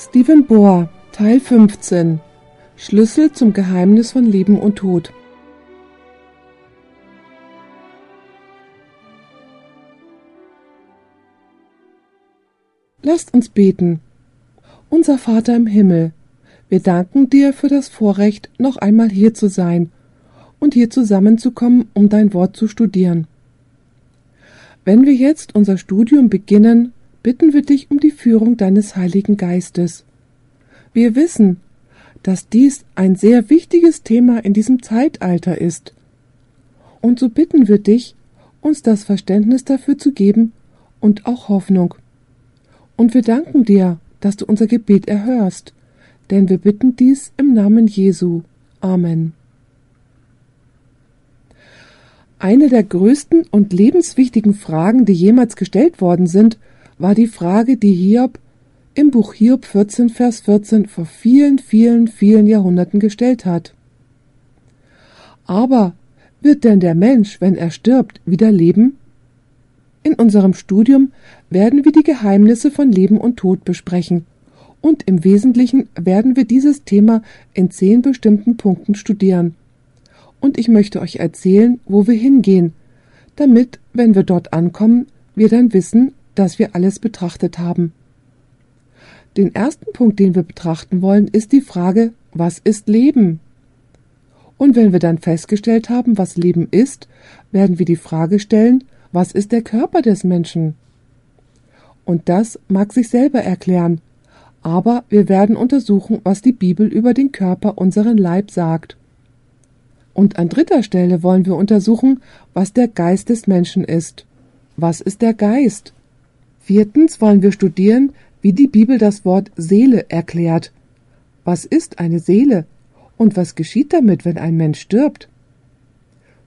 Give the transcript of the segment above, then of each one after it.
Stephen Bohr, Teil 15 Schlüssel zum Geheimnis von Leben und Tod Lasst uns beten. Unser Vater im Himmel, wir danken dir für das Vorrecht, noch einmal hier zu sein und hier zusammenzukommen, um dein Wort zu studieren. Wenn wir jetzt unser Studium beginnen, bitten wir dich um die Führung deines Heiligen Geistes. Wir wissen, dass dies ein sehr wichtiges Thema in diesem Zeitalter ist. Und so bitten wir dich, uns das Verständnis dafür zu geben und auch Hoffnung. Und wir danken dir, dass du unser Gebet erhörst, denn wir bitten dies im Namen Jesu. Amen. Eine der größten und lebenswichtigen Fragen, die jemals gestellt worden sind, war die Frage, die Hiob im Buch Hiob 14, Vers 14 vor vielen, vielen, vielen Jahrhunderten gestellt hat. Aber wird denn der Mensch, wenn er stirbt, wieder leben? In unserem Studium werden wir die Geheimnisse von Leben und Tod besprechen, und im Wesentlichen werden wir dieses Thema in zehn bestimmten Punkten studieren. Und ich möchte euch erzählen, wo wir hingehen, damit, wenn wir dort ankommen, wir dann wissen, dass wir alles betrachtet haben. Den ersten Punkt, den wir betrachten wollen, ist die Frage, was ist Leben? Und wenn wir dann festgestellt haben, was Leben ist, werden wir die Frage stellen, was ist der Körper des Menschen? Und das mag sich selber erklären, aber wir werden untersuchen, was die Bibel über den Körper, unseren Leib sagt. Und an dritter Stelle wollen wir untersuchen, was der Geist des Menschen ist. Was ist der Geist? Viertens wollen wir studieren, wie die Bibel das Wort Seele erklärt. Was ist eine Seele und was geschieht damit, wenn ein Mensch stirbt?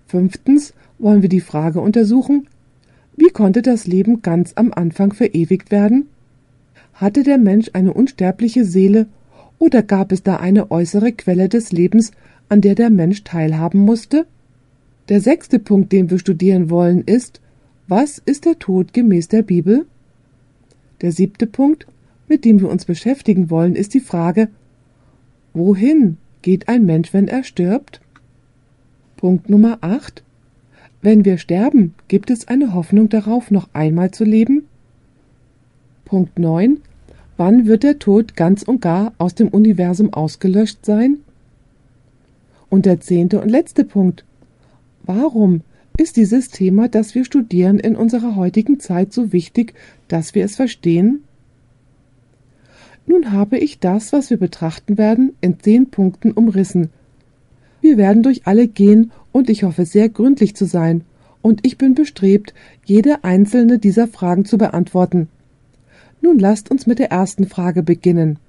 Fünftens wollen wir die Frage untersuchen, wie konnte das Leben ganz am Anfang verewigt werden? Hatte der Mensch eine unsterbliche Seele oder gab es da eine äußere Quelle des Lebens, an der der Mensch teilhaben musste? Der sechste Punkt, den wir studieren wollen, ist, was ist der Tod gemäß der Bibel? Der siebte Punkt, mit dem wir uns beschäftigen wollen, ist die Frage, wohin geht ein Mensch, wenn er stirbt? Punkt Nummer 8. Wenn wir sterben, gibt es eine Hoffnung darauf, noch einmal zu leben? Punkt 9. Wann wird der Tod ganz und gar aus dem Universum ausgelöscht sein? Und der zehnte und letzte Punkt. Warum ist dieses Thema, das wir studieren, in unserer heutigen Zeit so wichtig, dass wir es verstehen? Nun habe ich das, was wir betrachten werden, in zehn Punkten umrissen. Wir werden durch alle gehen, und ich hoffe sehr gründlich zu sein, und ich bin bestrebt, jede einzelne dieser Fragen zu beantworten. Nun lasst uns mit der ersten Frage beginnen.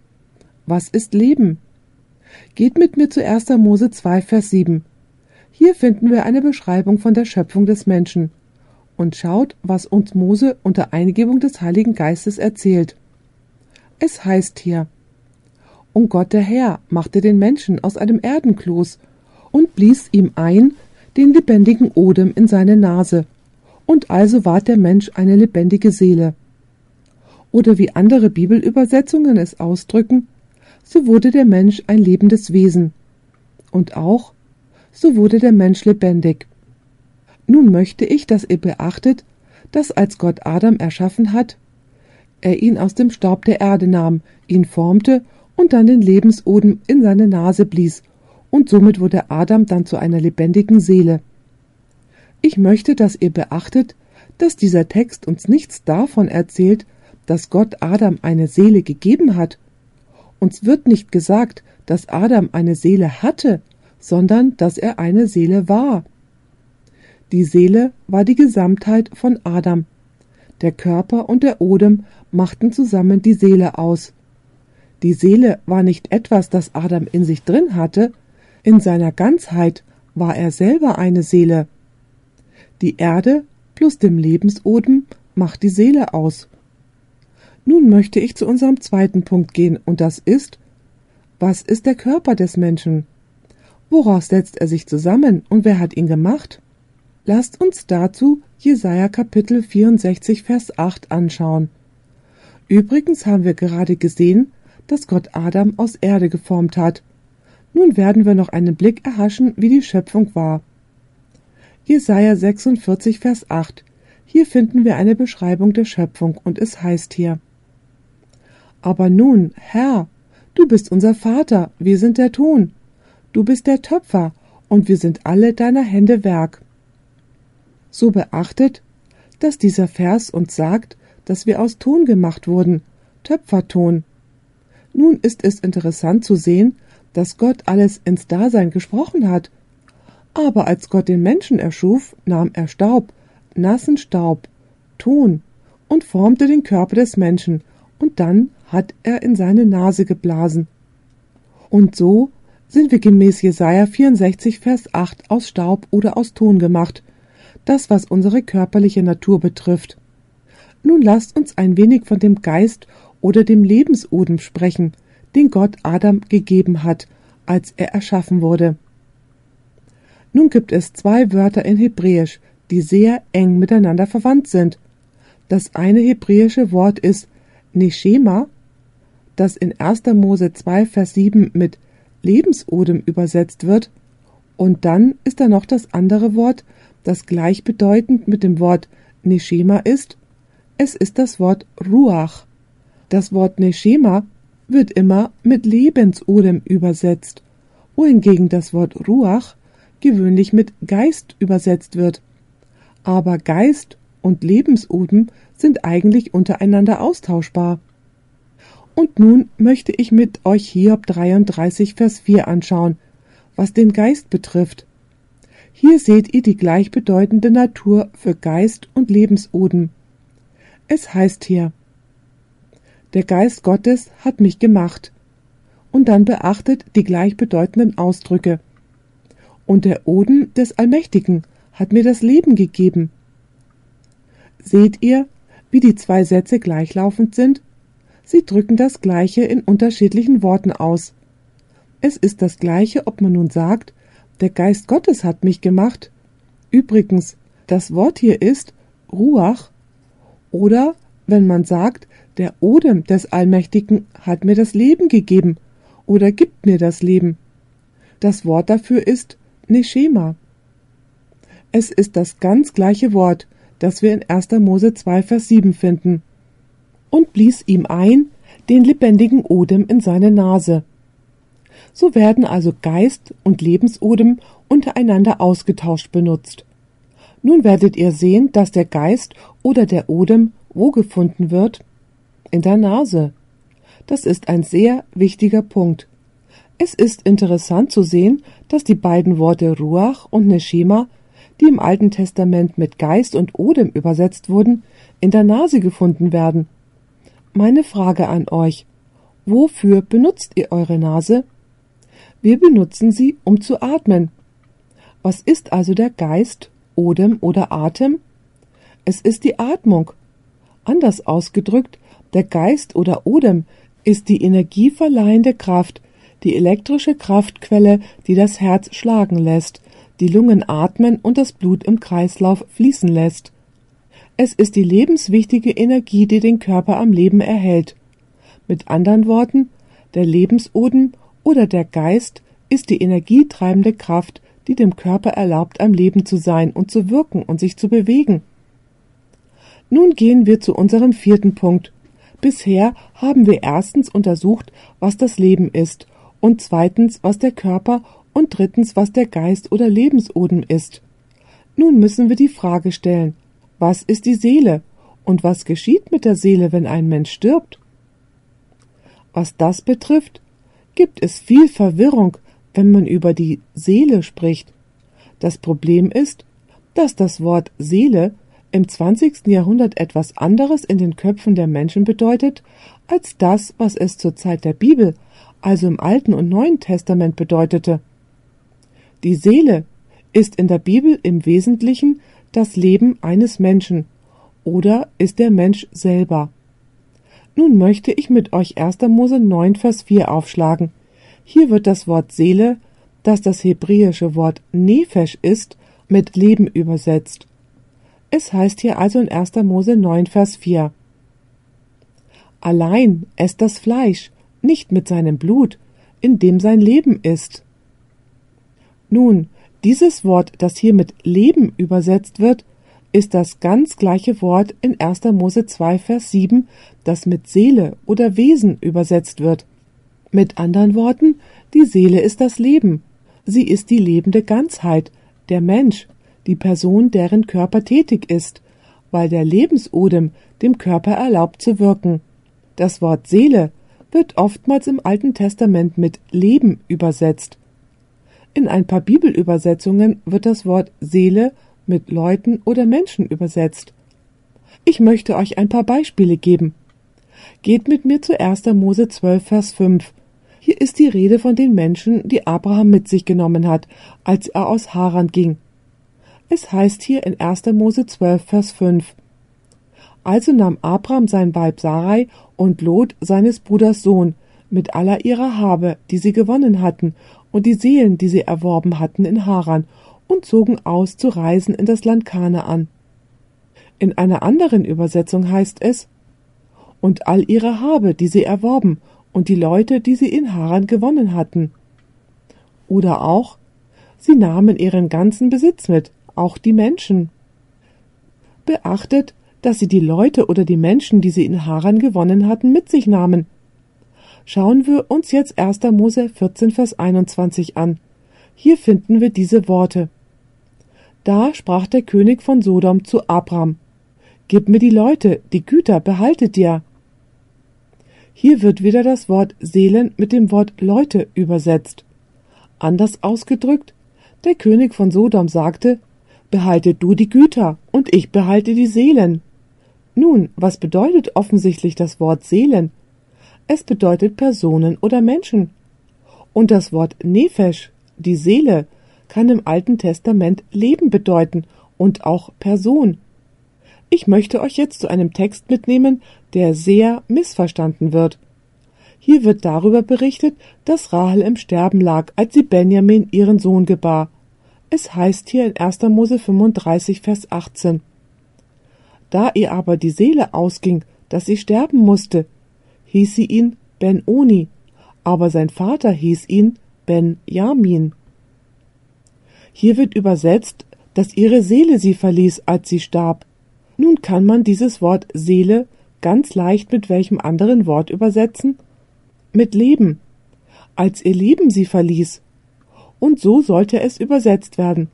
Was ist Leben? Geht mit mir zu 1. Mose 2, Vers 7. Hier finden wir eine Beschreibung von der Schöpfung des Menschen. Und schaut, was uns Mose unter Eingebung des Heiligen Geistes erzählt. Es heißt hier, Und Gott der Herr machte den Menschen aus einem Erdenkloß und blies ihm ein den lebendigen Odem in seine Nase, und also ward der Mensch eine lebendige Seele. Oder wie andere Bibelübersetzungen es ausdrücken, so wurde der Mensch ein lebendes Wesen. Und auch so wurde der Mensch lebendig. Nun möchte ich, dass ihr beachtet, dass als Gott Adam erschaffen hat, er ihn aus dem Staub der Erde nahm, ihn formte und dann den Lebensodem in seine Nase blies, und somit wurde Adam dann zu einer lebendigen Seele. Ich möchte, dass ihr beachtet, dass dieser Text uns nichts davon erzählt, dass Gott Adam eine Seele gegeben hat. Uns wird nicht gesagt, dass Adam eine Seele hatte, sondern dass er eine Seele war. Die Seele war die Gesamtheit von Adam. Der Körper und der Odem machten zusammen die Seele aus. Die Seele war nicht etwas, das Adam in sich drin hatte, in seiner Ganzheit war er selber eine Seele. Die Erde plus dem Lebensodem macht die Seele aus. Nun möchte ich zu unserem zweiten Punkt gehen, und das ist, was ist der Körper des Menschen? Woraus setzt er sich zusammen und wer hat ihn gemacht? Lasst uns dazu Jesaja Kapitel 64 Vers 8 anschauen. Übrigens haben wir gerade gesehen, dass Gott Adam aus Erde geformt hat. Nun werden wir noch einen Blick erhaschen, wie die Schöpfung war. Jesaja 46, Vers 8. Hier finden wir eine Beschreibung der Schöpfung und es heißt hier: Aber nun, Herr, du bist unser Vater, wir sind der Ton. Du bist der Töpfer und wir sind alle deiner Hände Werk. So beachtet, dass dieser Vers uns sagt, dass wir aus Ton gemacht wurden, Töpferton. Nun ist es interessant zu sehen, dass Gott alles ins Dasein gesprochen hat. Aber als Gott den Menschen erschuf, nahm er Staub, nassen Staub, Ton und formte den Körper des Menschen, und dann hat er in seine Nase geblasen. Und so sind wir gemäß Jesaja 64, Vers 8 aus Staub oder aus Ton gemacht, das was unsere körperliche Natur betrifft. Nun lasst uns ein wenig von dem Geist oder dem Lebensodem sprechen, den Gott Adam gegeben hat, als er erschaffen wurde. Nun gibt es zwei Wörter in Hebräisch, die sehr eng miteinander verwandt sind. Das eine hebräische Wort ist Neshema, das in 1. Mose 2, Vers 7 mit Lebensodem übersetzt wird, und dann ist da noch das andere Wort, das gleichbedeutend mit dem Wort Neshema ist. Es ist das Wort Ruach. Das Wort Neshema wird immer mit Lebensodem übersetzt, wohingegen das Wort Ruach gewöhnlich mit Geist übersetzt wird. Aber Geist und Lebensodem sind eigentlich untereinander austauschbar. Und nun möchte ich mit euch Hiob 33 Vers 4 anschauen, was den Geist betrifft. Hier seht ihr die gleichbedeutende Natur für Geist und Lebensodem. Es heißt hier, der Geist Gottes hat mich gemacht. Und dann beachtet die gleichbedeutenden Ausdrücke. Und der Oden des Allmächtigen hat mir das Leben gegeben. Seht ihr, wie die zwei Sätze gleichlaufend sind? Sie drücken das Gleiche in unterschiedlichen Worten aus. Es ist das Gleiche, ob man nun sagt, der Geist Gottes hat mich gemacht. Übrigens, das Wort hier ist Ruach. Oder wenn man sagt, der Odem des Allmächtigen hat mir das Leben gegeben oder gibt mir das Leben. Das Wort dafür ist Neshema. Es ist das ganz gleiche Wort, das wir in 1. Mose 2, Vers 7 finden. Und blies ihm ein den lebendigen Odem in seine Nase. So werden also Geist und Lebensodem untereinander ausgetauscht benutzt. Nun werdet ihr sehen, dass der Geist oder der Odem wo gefunden wird? In der Nase. Das ist ein sehr wichtiger Punkt. Es ist interessant zu sehen, dass die beiden Worte Ruach und Neshima, die im Alten Testament mit Geist und Odem übersetzt wurden, in der Nase gefunden werden. Meine Frage an euch. Wofür benutzt ihr eure Nase? Wir benutzen sie, um zu atmen. Was ist also der Geist, Odem oder Atem? Es ist die Atmung. Anders ausgedrückt, der Geist oder Odem ist die energieverleihende Kraft, die elektrische Kraftquelle, die das Herz schlagen lässt, die Lungen atmen und das Blut im Kreislauf fließen lässt. Es ist die lebenswichtige Energie, die den Körper am Leben erhält. Mit anderen Worten, der Lebensodem oder der Geist ist die energietreibende Kraft, die dem Körper erlaubt, am Leben zu sein und zu wirken und sich zu bewegen. Nun gehen wir zu unserem vierten Punkt. Bisher haben wir erstens untersucht, was das Leben ist, und zweitens, was der Körper und drittens, was der Geist oder Lebensodem ist. Nun müssen wir die Frage stellen, was ist die Seele und was geschieht mit der Seele, wenn ein Mensch stirbt? Was das betrifft, gibt es viel Verwirrung, wenn man über die Seele spricht. Das Problem ist, dass das Wort Seele im 20. Jahrhundert etwas anderes in den Köpfen der Menschen bedeutet, als das, was es zur Zeit der Bibel, also im Alten und Neuen Testament bedeutete. Die Seele ist in der Bibel im Wesentlichen das Leben eines Menschen oder ist der Mensch selber. Nun möchte ich mit euch 1. Mose 9, Vers 4 aufschlagen. Hier wird das Wort Seele, das das hebräische Wort Nefesh ist, mit Leben übersetzt. Es heißt hier also in 1. Mose 9, Vers 4. Allein esst das Fleisch, nicht mit seinem Blut, in dem sein Leben ist. Nun, dieses Wort, das hier mit Leben übersetzt wird, ist das ganz gleiche Wort in 1. Mose 2, Vers 7, das mit Seele oder Wesen übersetzt wird. Mit anderen Worten, die Seele ist das Leben. Sie ist die lebende Ganzheit, der Mensch, die Person, deren Körper tätig ist, weil der Lebensodem dem Körper erlaubt zu wirken. Das Wort Seele wird oftmals im Alten Testament mit Leben übersetzt. In ein paar Bibelübersetzungen wird das Wort Seele mit Leuten oder Menschen übersetzt. Ich möchte euch ein paar Beispiele geben. Geht mit mir zu 1. Mose 12, Vers 5. Hier ist die Rede von den Menschen, die Abraham mit sich genommen hat, als er aus Haran ging. Es heißt hier in 1. Mose 12, Vers 5. Also nahm Abraham sein Weib Sarai und Lot seines Bruders Sohn mit aller ihrer Habe, die sie gewonnen hatten, und die Seelen, die sie erworben hatten in Haran, und zogen aus zu reisen in das Land Kanaan. In einer anderen Übersetzung heißt es und all ihre Habe, die sie erworben, und die Leute, die sie in Haran gewonnen hatten. Oder auch sie nahmen ihren ganzen Besitz mit, auch die Menschen. Beachtet, dass sie die Leute oder die Menschen, die sie in Haran gewonnen hatten, mit sich nahmen. Schauen wir uns jetzt 1. Mose 14, Vers 21 an. Hier finden wir diese Worte. Da sprach der König von Sodom zu Abram, Gib mir die Leute, die Güter behaltet dir. Hier wird wieder das Wort Seelen mit dem Wort Leute übersetzt. Anders ausgedrückt, der König von Sodom sagte, Behalte du die Güter und ich behalte die Seelen. Nun, was bedeutet offensichtlich das Wort Seelen? Es bedeutet Personen oder Menschen. Und das Wort Nefesh, die Seele, kann im Alten Testament Leben bedeuten und auch Person. Ich möchte euch jetzt zu einem Text mitnehmen, der sehr missverstanden wird. Hier wird darüber berichtet, dass Rahel im Sterben lag, als sie Benjamin ihren Sohn gebar. Es heißt hier in 1. Mose 35, Vers 18. Da ihr aber die Seele ausging, dass sie sterben musste, hieß sie ihn Ben-Oni, aber sein Vater hieß ihn Ben-Jamin. Hier wird übersetzt, dass ihre Seele sie verließ, als sie starb. Nun kann man dieses Wort Seele ganz leicht mit welchem anderen Wort übersetzen? Mit Leben. Als ihr Leben sie verließ. Und so sollte es übersetzt werden.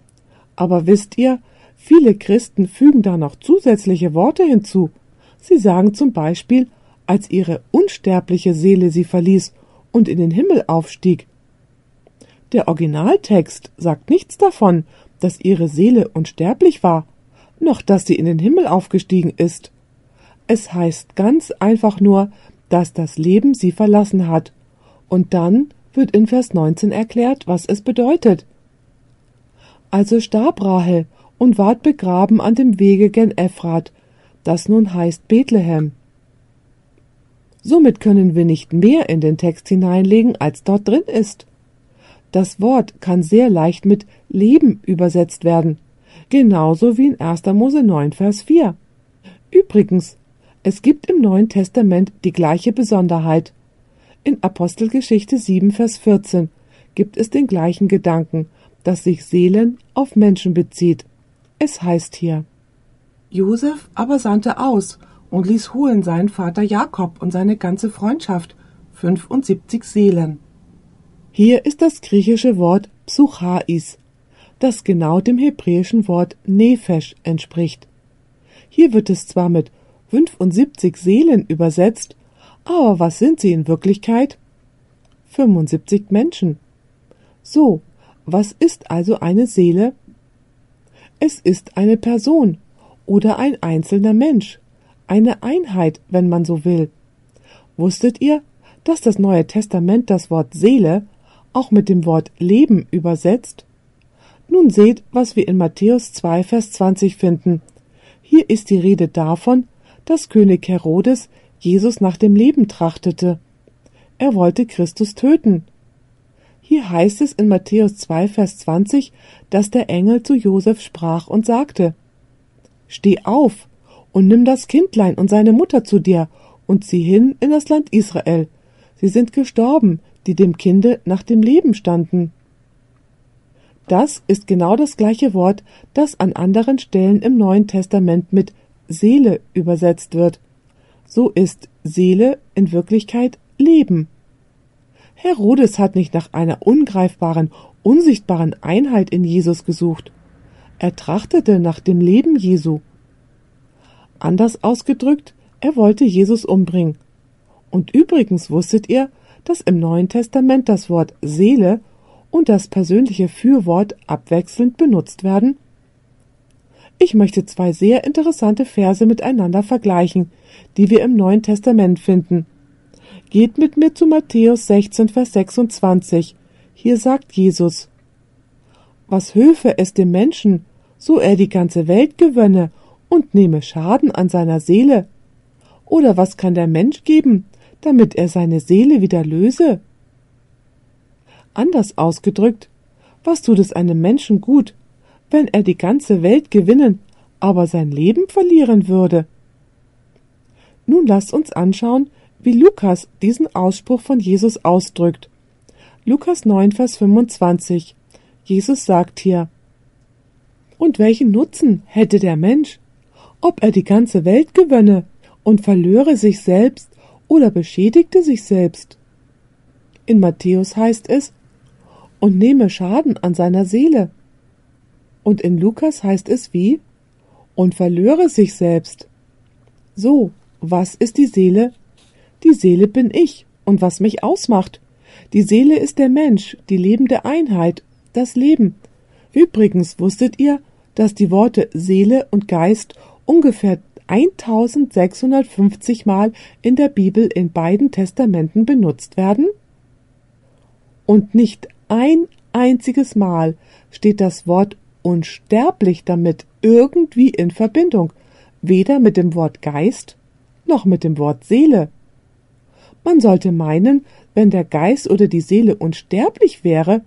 Aber wisst ihr, Viele Christen fügen da noch zusätzliche Worte hinzu. Sie sagen zum Beispiel, als ihre unsterbliche Seele sie verließ und in den Himmel aufstieg. Der Originaltext sagt nichts davon, dass ihre Seele unsterblich war, noch dass sie in den Himmel aufgestiegen ist. Es heißt ganz einfach nur, dass das Leben sie verlassen hat. Und dann wird in Vers 19 erklärt, was es bedeutet. Also starb Rahel und ward begraben an dem Wege gen Ephrat, das nun heißt Bethlehem. Somit können wir nicht mehr in den Text hineinlegen, als dort drin ist. Das Wort kann sehr leicht mit Leben übersetzt werden, genauso wie in 1. Mose 9, Vers 4. Übrigens, es gibt im Neuen Testament die gleiche Besonderheit. In Apostelgeschichte 7, Vers 14 gibt es den gleichen Gedanken, dass sich Seelen auf Menschen bezieht. Es heißt hier Josef aber sandte aus und ließ holen seinen Vater Jakob und seine ganze Freundschaft, fünfundsiebzig Seelen. Hier ist das griechische Wort Psuchais, das genau dem hebräischen Wort Nefesh entspricht. Hier wird es zwar mit 75 Seelen übersetzt, aber was sind sie in Wirklichkeit? 75 Menschen. So, was ist also eine Seele? Es ist eine Person oder ein einzelner Mensch, eine Einheit, wenn man so will. Wusstet ihr, dass das Neue Testament das Wort Seele auch mit dem Wort Leben übersetzt? Nun seht, was wir in Matthäus 2, Vers 20 finden. Hier ist die Rede davon, dass König Herodes Jesus nach dem Leben trachtete. Er wollte Christus töten. Hier heißt es in Matthäus 2, Vers 20, dass der Engel zu Josef sprach und sagte, Steh auf und nimm das Kindlein und seine Mutter zu dir und zieh hin in das Land Israel. Sie sind gestorben, die dem Kinde nach dem Leben standen. Das ist genau das gleiche Wort, das an anderen Stellen im Neuen Testament mit Seele übersetzt wird. So ist Seele in Wirklichkeit Leben. Herodes hat nicht nach einer ungreifbaren, unsichtbaren Einheit in Jesus gesucht. Er trachtete nach dem Leben Jesu. Anders ausgedrückt, er wollte Jesus umbringen. Und übrigens wusstet ihr, dass im Neuen Testament das Wort Seele und das persönliche Fürwort abwechselnd benutzt werden? Ich möchte zwei sehr interessante Verse miteinander vergleichen, die wir im Neuen Testament finden. Geht mit mir zu Matthäus 16, Vers 26. Hier sagt Jesus, Was höfe es dem Menschen, so er die ganze Welt gewönne und nehme Schaden an seiner Seele? Oder was kann der Mensch geben, damit er seine Seele wieder löse? Anders ausgedrückt, was tut es einem Menschen gut, wenn er die ganze Welt gewinnen, aber sein Leben verlieren würde? Nun lasst uns anschauen, wie Lukas diesen Ausspruch von Jesus ausdrückt. Lukas 9, Vers 25. Jesus sagt hier, Und welchen Nutzen hätte der Mensch, ob er die ganze Welt gewönne und verlöre sich selbst oder beschädigte sich selbst? In Matthäus heißt es, und nehme Schaden an seiner Seele. Und in Lukas heißt es wie? Und verlöre sich selbst. So, was ist die Seele? Die Seele bin ich und was mich ausmacht. Die Seele ist der Mensch, die lebende Einheit, das Leben. Übrigens wusstet ihr, dass die Worte Seele und Geist ungefähr 1650 Mal in der Bibel in beiden Testamenten benutzt werden? Und nicht ein einziges Mal steht das Wort unsterblich damit irgendwie in Verbindung, weder mit dem Wort Geist noch mit dem Wort Seele. Man sollte meinen, wenn der Geist oder die Seele unsterblich wäre,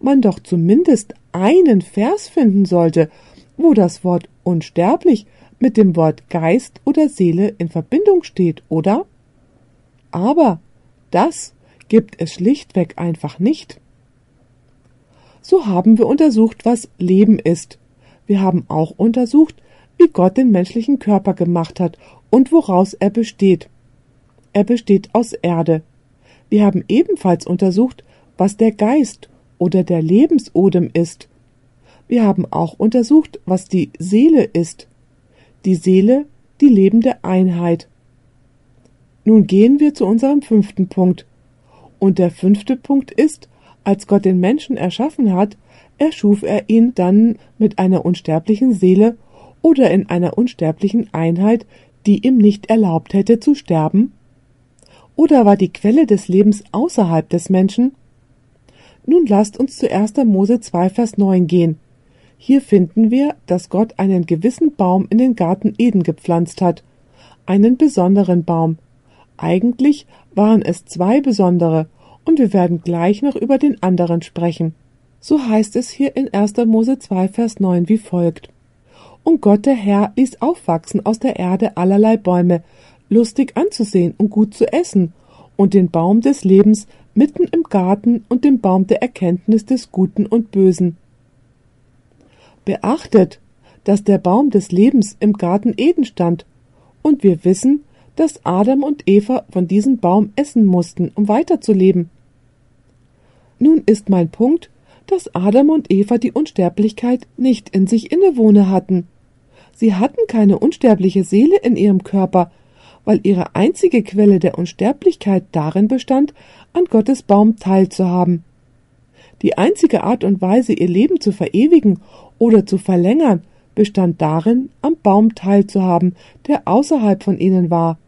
man doch zumindest einen Vers finden sollte, wo das Wort unsterblich mit dem Wort Geist oder Seele in Verbindung steht, oder? Aber das gibt es schlichtweg einfach nicht. So haben wir untersucht, was Leben ist. Wir haben auch untersucht, wie Gott den menschlichen Körper gemacht hat und woraus er besteht. Er besteht aus Erde. Wir haben ebenfalls untersucht, was der Geist oder der Lebensodem ist. Wir haben auch untersucht, was die Seele ist. Die Seele, die lebende Einheit. Nun gehen wir zu unserem fünften Punkt. Und der fünfte Punkt ist, als Gott den Menschen erschaffen hat, erschuf er ihn dann mit einer unsterblichen Seele oder in einer unsterblichen Einheit, die ihm nicht erlaubt hätte zu sterben? Oder war die Quelle des Lebens außerhalb des Menschen? Nun lasst uns zu 1. Mose 2, Vers 9 gehen. Hier finden wir, dass Gott einen gewissen Baum in den Garten Eden gepflanzt hat. Einen besonderen Baum. Eigentlich waren es zwei besondere, und wir werden gleich noch über den anderen sprechen. So heißt es hier in 1. Mose 2, Vers 9 wie folgt. Und Gott der Herr ließ aufwachsen aus der Erde allerlei Bäume, lustig anzusehen und gut zu essen, und den Baum des Lebens mitten im Garten und den Baum der Erkenntnis des Guten und Bösen. Beachtet, dass der Baum des Lebens im Garten Eden stand, und wir wissen, dass Adam und Eva von diesem Baum essen mussten, um weiterzuleben. Nun ist mein Punkt, dass Adam und Eva die Unsterblichkeit nicht in sich innewohne hatten. Sie hatten keine unsterbliche Seele in ihrem Körper, weil ihre einzige Quelle der Unsterblichkeit darin bestand, an Gottes Baum teilzuhaben. Die einzige Art und Weise, ihr Leben zu verewigen oder zu verlängern, bestand darin, am Baum teilzuhaben, der außerhalb von ihnen war.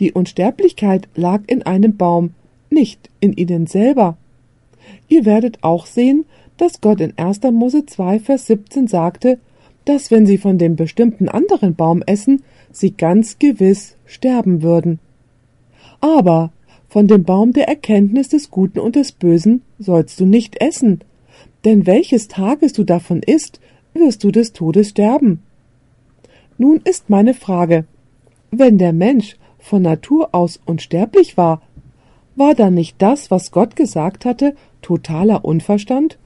Die Unsterblichkeit lag in einem Baum, nicht in ihnen selber. Ihr werdet auch sehen, dass Gott in 1. Mose 2, Vers 17 sagte, dass wenn sie von dem bestimmten anderen Baum essen, sie ganz gewiss sterben würden. Aber von dem Baum der Erkenntnis des Guten und des Bösen sollst du nicht essen, denn welches Tages du davon isst, wirst du des Todes sterben. Nun ist meine Frage, wenn der Mensch von Natur aus unsterblich war, War dann nicht das, was Gott gesagt hatte, totaler Unverstand?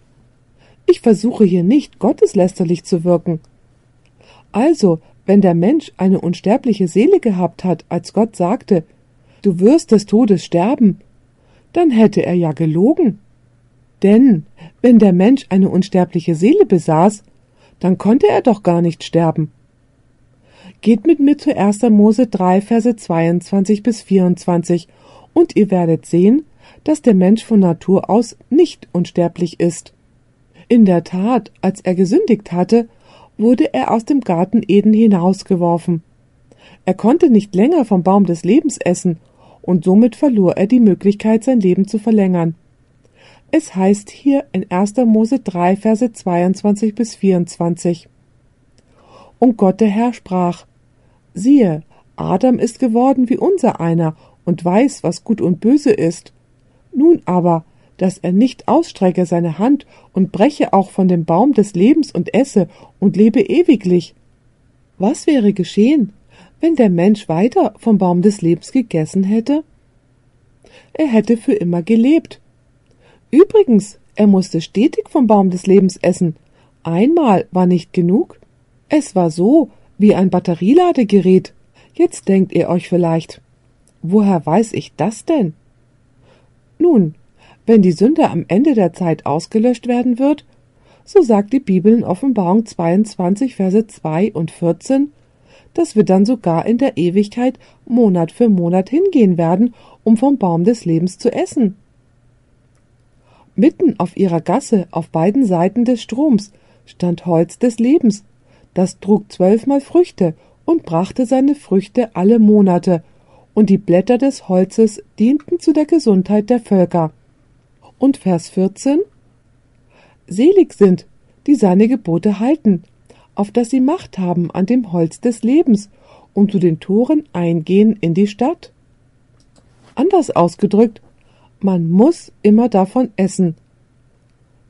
Ich versuche hier nicht gotteslästerlich zu wirken. Also, wenn der Mensch eine unsterbliche Seele gehabt hat, als Gott sagte, du wirst des Todes sterben, dann hätte er ja gelogen. Denn wenn der Mensch eine unsterbliche Seele besaß, dann konnte er doch gar nicht sterben. Geht mit mir zu 1. Mose 3, Verse 22 bis 24 und ihr werdet sehen, dass der Mensch von Natur aus nicht unsterblich ist. In der Tat, als er gesündigt hatte, wurde er aus dem Garten Eden hinausgeworfen. Er konnte nicht länger vom Baum des Lebens essen, und somit verlor er die Möglichkeit, sein Leben zu verlängern. Es heißt hier in 1. Mose 3, Verse 22 bis 24. Und Gott der Herr sprach, siehe, Adam ist geworden wie unser einer und weiß, was gut und böse ist. Nun aber, dass er nicht ausstrecke seine Hand und breche auch von dem Baum des Lebens und esse und lebe ewiglich. Was wäre geschehen, wenn der Mensch weiter vom Baum des Lebens gegessen hätte? Er hätte für immer gelebt. Übrigens, er musste stetig vom Baum des Lebens essen. Einmal war nicht genug. Es war so wie ein Batterieladegerät. Jetzt denkt ihr euch vielleicht, woher weiß ich das denn? Nun, wenn die Sünde am Ende der Zeit ausgelöscht werden wird, so sagt die Bibel in Offenbarung 22, Verse 2 und 14, dass wir dann sogar in der Ewigkeit Monat für Monat hingehen werden, um vom Baum des Lebens zu essen. Mitten auf ihrer Gasse auf beiden Seiten des Stroms stand Holz des Lebens, das trug zwölfmal Früchte und brachte seine Früchte alle Monate, und die Blätter des Holzes dienten zu der Gesundheit der Völker. Und Vers 14 Selig sind, die seine Gebote halten, auf dass sie Macht haben an dem Holz des Lebens und zu den Toren eingehen in die Stadt. Anders ausgedrückt, man muss immer davon essen.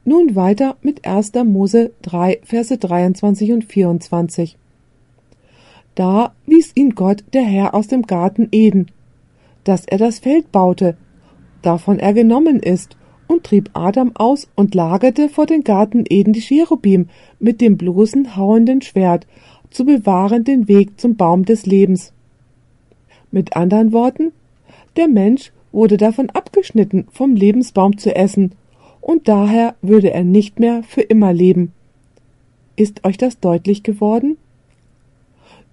Nun weiter mit 1. Mose 3, Verse 23 und 24. Da wies ihn Gott der Herr aus dem Garten Eden, dass er das Feld baute, davon er genommen ist, und trieb Adam aus und lagerte vor den Garten Eden die Cherubim mit dem bloßen hauenden Schwert, zu bewahren den Weg zum Baum des Lebens. Mit anderen Worten, der Mensch wurde davon abgeschnitten, vom Lebensbaum zu essen, und daher würde er nicht mehr für immer leben. Ist euch das deutlich geworden?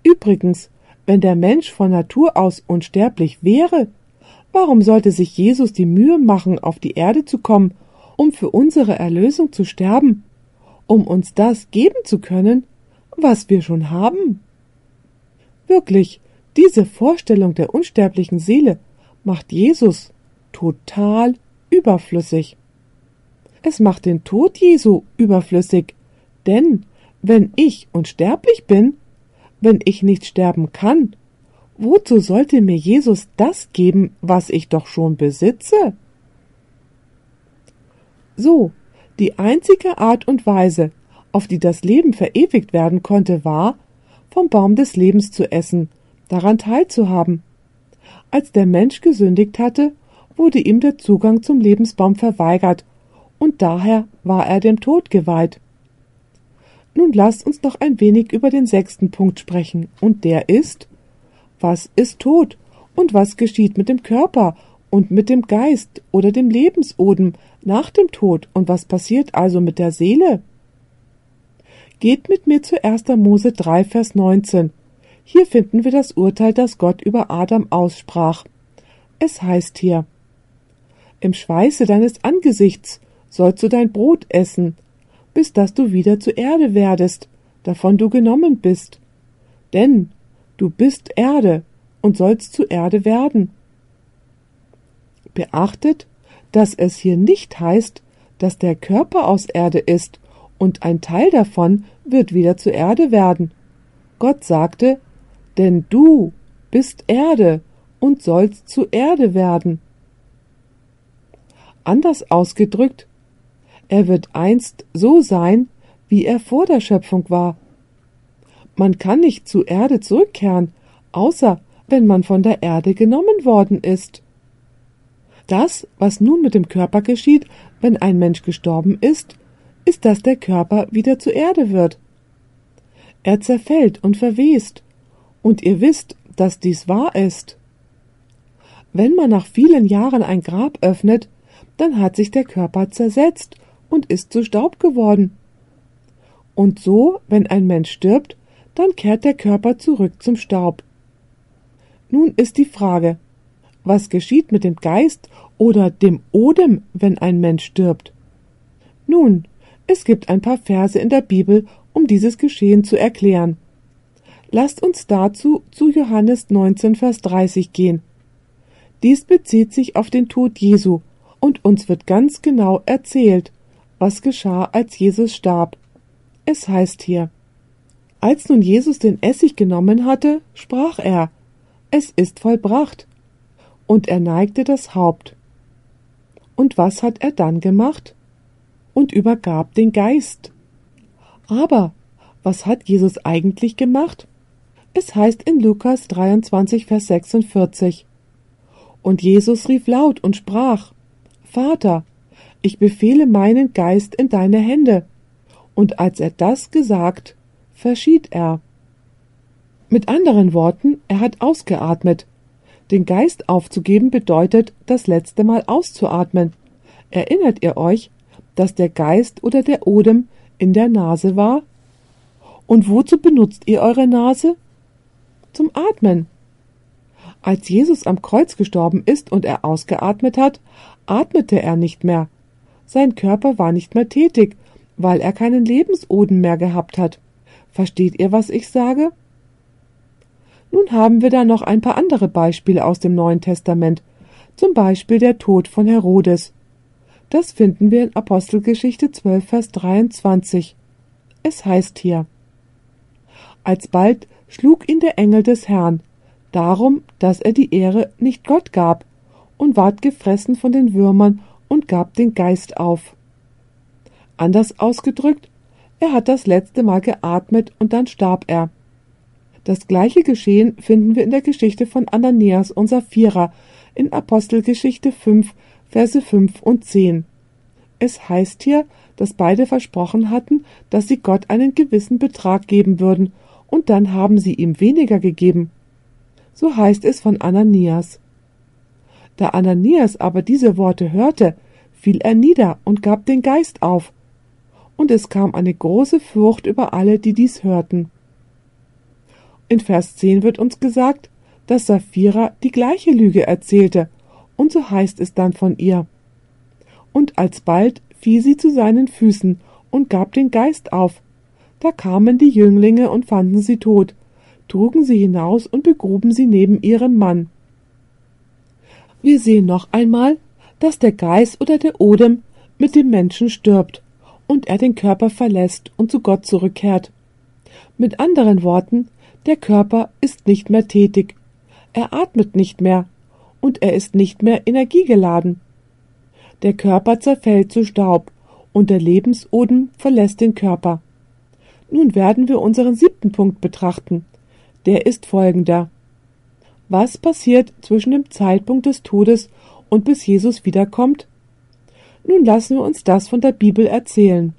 Übrigens, wenn der Mensch von Natur aus unsterblich wäre, warum sollte sich Jesus die Mühe machen, auf die Erde zu kommen, um für unsere Erlösung zu sterben, um uns das geben zu können, was wir schon haben? Wirklich, diese Vorstellung der unsterblichen Seele macht Jesus total überflüssig. Es macht den Tod Jesu überflüssig, denn wenn ich unsterblich bin, wenn ich nicht sterben kann, wozu sollte mir Jesus das geben, was ich doch schon besitze? So, die einzige Art und Weise, auf die das Leben verewigt werden konnte, war, vom Baum des Lebens zu essen, daran teilzuhaben, als der Mensch gesündigt hatte, wurde ihm der Zugang zum Lebensbaum verweigert, und daher war er dem Tod geweiht. Nun lasst uns noch ein wenig über den sechsten Punkt sprechen, und der ist Was ist Tod und was geschieht mit dem Körper und mit dem Geist oder dem Lebensodem nach dem Tod und was passiert also mit der Seele? Geht mit mir zu 1. Mose 3, Vers 19. Hier finden wir das Urteil, das Gott über Adam aussprach. Es heißt hier Im Schweiße deines Angesichts sollst du dein Brot essen, bis dass du wieder zur Erde werdest, davon du genommen bist. Denn du bist Erde und sollst zu Erde werden. Beachtet, dass es hier nicht heißt, dass der Körper aus Erde ist und ein Teil davon wird wieder zur Erde werden. Gott sagte, denn du bist Erde und sollst zu Erde werden. Anders ausgedrückt, er wird einst so sein, wie er vor der Schöpfung war. Man kann nicht zu Erde zurückkehren, außer wenn man von der Erde genommen worden ist. Das, was nun mit dem Körper geschieht, wenn ein Mensch gestorben ist, ist, dass der Körper wieder zur Erde wird. Er zerfällt und verwest, und ihr wisst, dass dies wahr ist. Wenn man nach vielen Jahren ein Grab öffnet, dann hat sich der Körper zersetzt und ist zu Staub geworden. Und so, wenn ein Mensch stirbt, dann kehrt der Körper zurück zum Staub. Nun ist die Frage, was geschieht mit dem Geist oder dem Odem, wenn ein Mensch stirbt? Nun, es gibt ein paar Verse in der Bibel, um dieses Geschehen zu erklären. Lasst uns dazu zu Johannes 19, Vers 30 gehen. Dies bezieht sich auf den Tod Jesu, und uns wird ganz genau erzählt, was geschah, als Jesus starb. Es heißt hier, als nun Jesus den Essig genommen hatte, sprach er, es ist vollbracht. Und er neigte das Haupt. Und was hat er dann gemacht? Und übergab den Geist. Aber was hat Jesus eigentlich gemacht? Es heißt in Lukas 23, Vers 46. Und Jesus rief laut und sprach, Vater, ich befehle meinen Geist in deine Hände. Und als er das gesagt, verschied er. Mit anderen Worten, er hat ausgeatmet. Den Geist aufzugeben bedeutet, das letzte Mal auszuatmen. Erinnert ihr euch, dass der Geist oder der Odem in der Nase war? Und wozu benutzt ihr eure Nase? Zum Atmen. Als Jesus am Kreuz gestorben ist und er ausgeatmet hat, atmete er nicht mehr. Sein Körper war nicht mehr tätig, weil er keinen Lebensoden mehr gehabt hat. Versteht ihr, was ich sage? Nun haben wir da noch ein paar andere Beispiele aus dem Neuen Testament, zum Beispiel der Tod von Herodes. Das finden wir in Apostelgeschichte 12, Vers 23. Es heißt hier, Alsbald schlug ihn der Engel des Herrn, darum, dass er die Ehre nicht Gott gab, und ward gefressen von den Würmern und gab den Geist auf. Anders ausgedrückt, er hat das letzte Mal geatmet und dann starb er. Das gleiche Geschehen finden wir in der Geschichte von Ananias und Sapphira in Apostelgeschichte 5, Verse 5 und 10. Es heißt hier, dass beide versprochen hatten, dass sie Gott einen gewissen Betrag geben würden, und dann haben sie ihm weniger gegeben. So heißt es von Ananias. Da Ananias aber diese Worte hörte, fiel er nieder und gab den Geist auf. Und es kam eine große Furcht über alle, die dies hörten. In Vers 10 wird uns gesagt, dass Sapphira die gleiche Lüge erzählte, und so heißt es dann von ihr. Und alsbald fiel sie zu seinen Füßen und gab den Geist auf. Da kamen die Jünglinge und fanden sie tot, trugen sie hinaus und begruben sie neben ihrem Mann. Wir sehen noch einmal, dass der Geist oder der Odem mit dem Menschen stirbt und er den Körper verlässt und zu Gott zurückkehrt. Mit anderen Worten, der Körper ist nicht mehr tätig, er atmet nicht mehr und er ist nicht mehr energiegeladen. Der Körper zerfällt zu Staub und der Lebensodem verlässt den Körper. Nun werden wir unseren siebten Punkt betrachten. Der ist folgender. Was passiert zwischen dem Zeitpunkt des Todes und bis Jesus wiederkommt? Nun lassen wir uns das von der Bibel erzählen.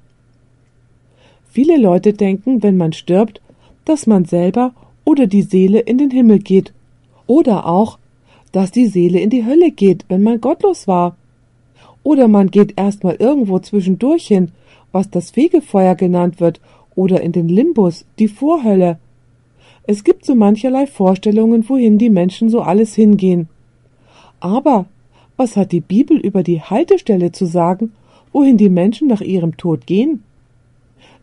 Viele Leute denken, wenn man stirbt, dass man selber oder die Seele in den Himmel geht, oder auch, dass die Seele in die Hölle geht, wenn man gottlos war. Oder man geht erstmal irgendwo zwischendurch hin, was das Fegefeuer genannt wird, oder in den Limbus, die Vorhölle. Es gibt so mancherlei Vorstellungen, wohin die Menschen so alles hingehen. Aber was hat die Bibel über die Haltestelle zu sagen, wohin die Menschen nach ihrem Tod gehen?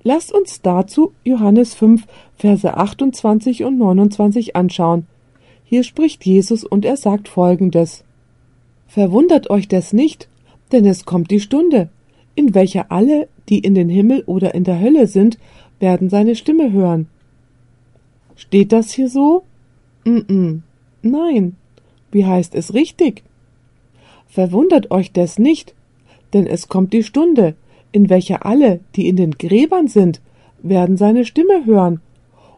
Lasst uns dazu Johannes 5, Verse 28 und 29 anschauen. Hier spricht Jesus und er sagt folgendes. Verwundert euch das nicht, denn es kommt die Stunde, in welcher alle, die in den Himmel oder in der Hölle sind, werden seine Stimme hören. Steht das hier so? Mm, -mm. Nein. Wie heißt es richtig? Verwundert euch das nicht, denn es kommt die Stunde, in welcher alle, die in den Gräbern sind, werden seine Stimme hören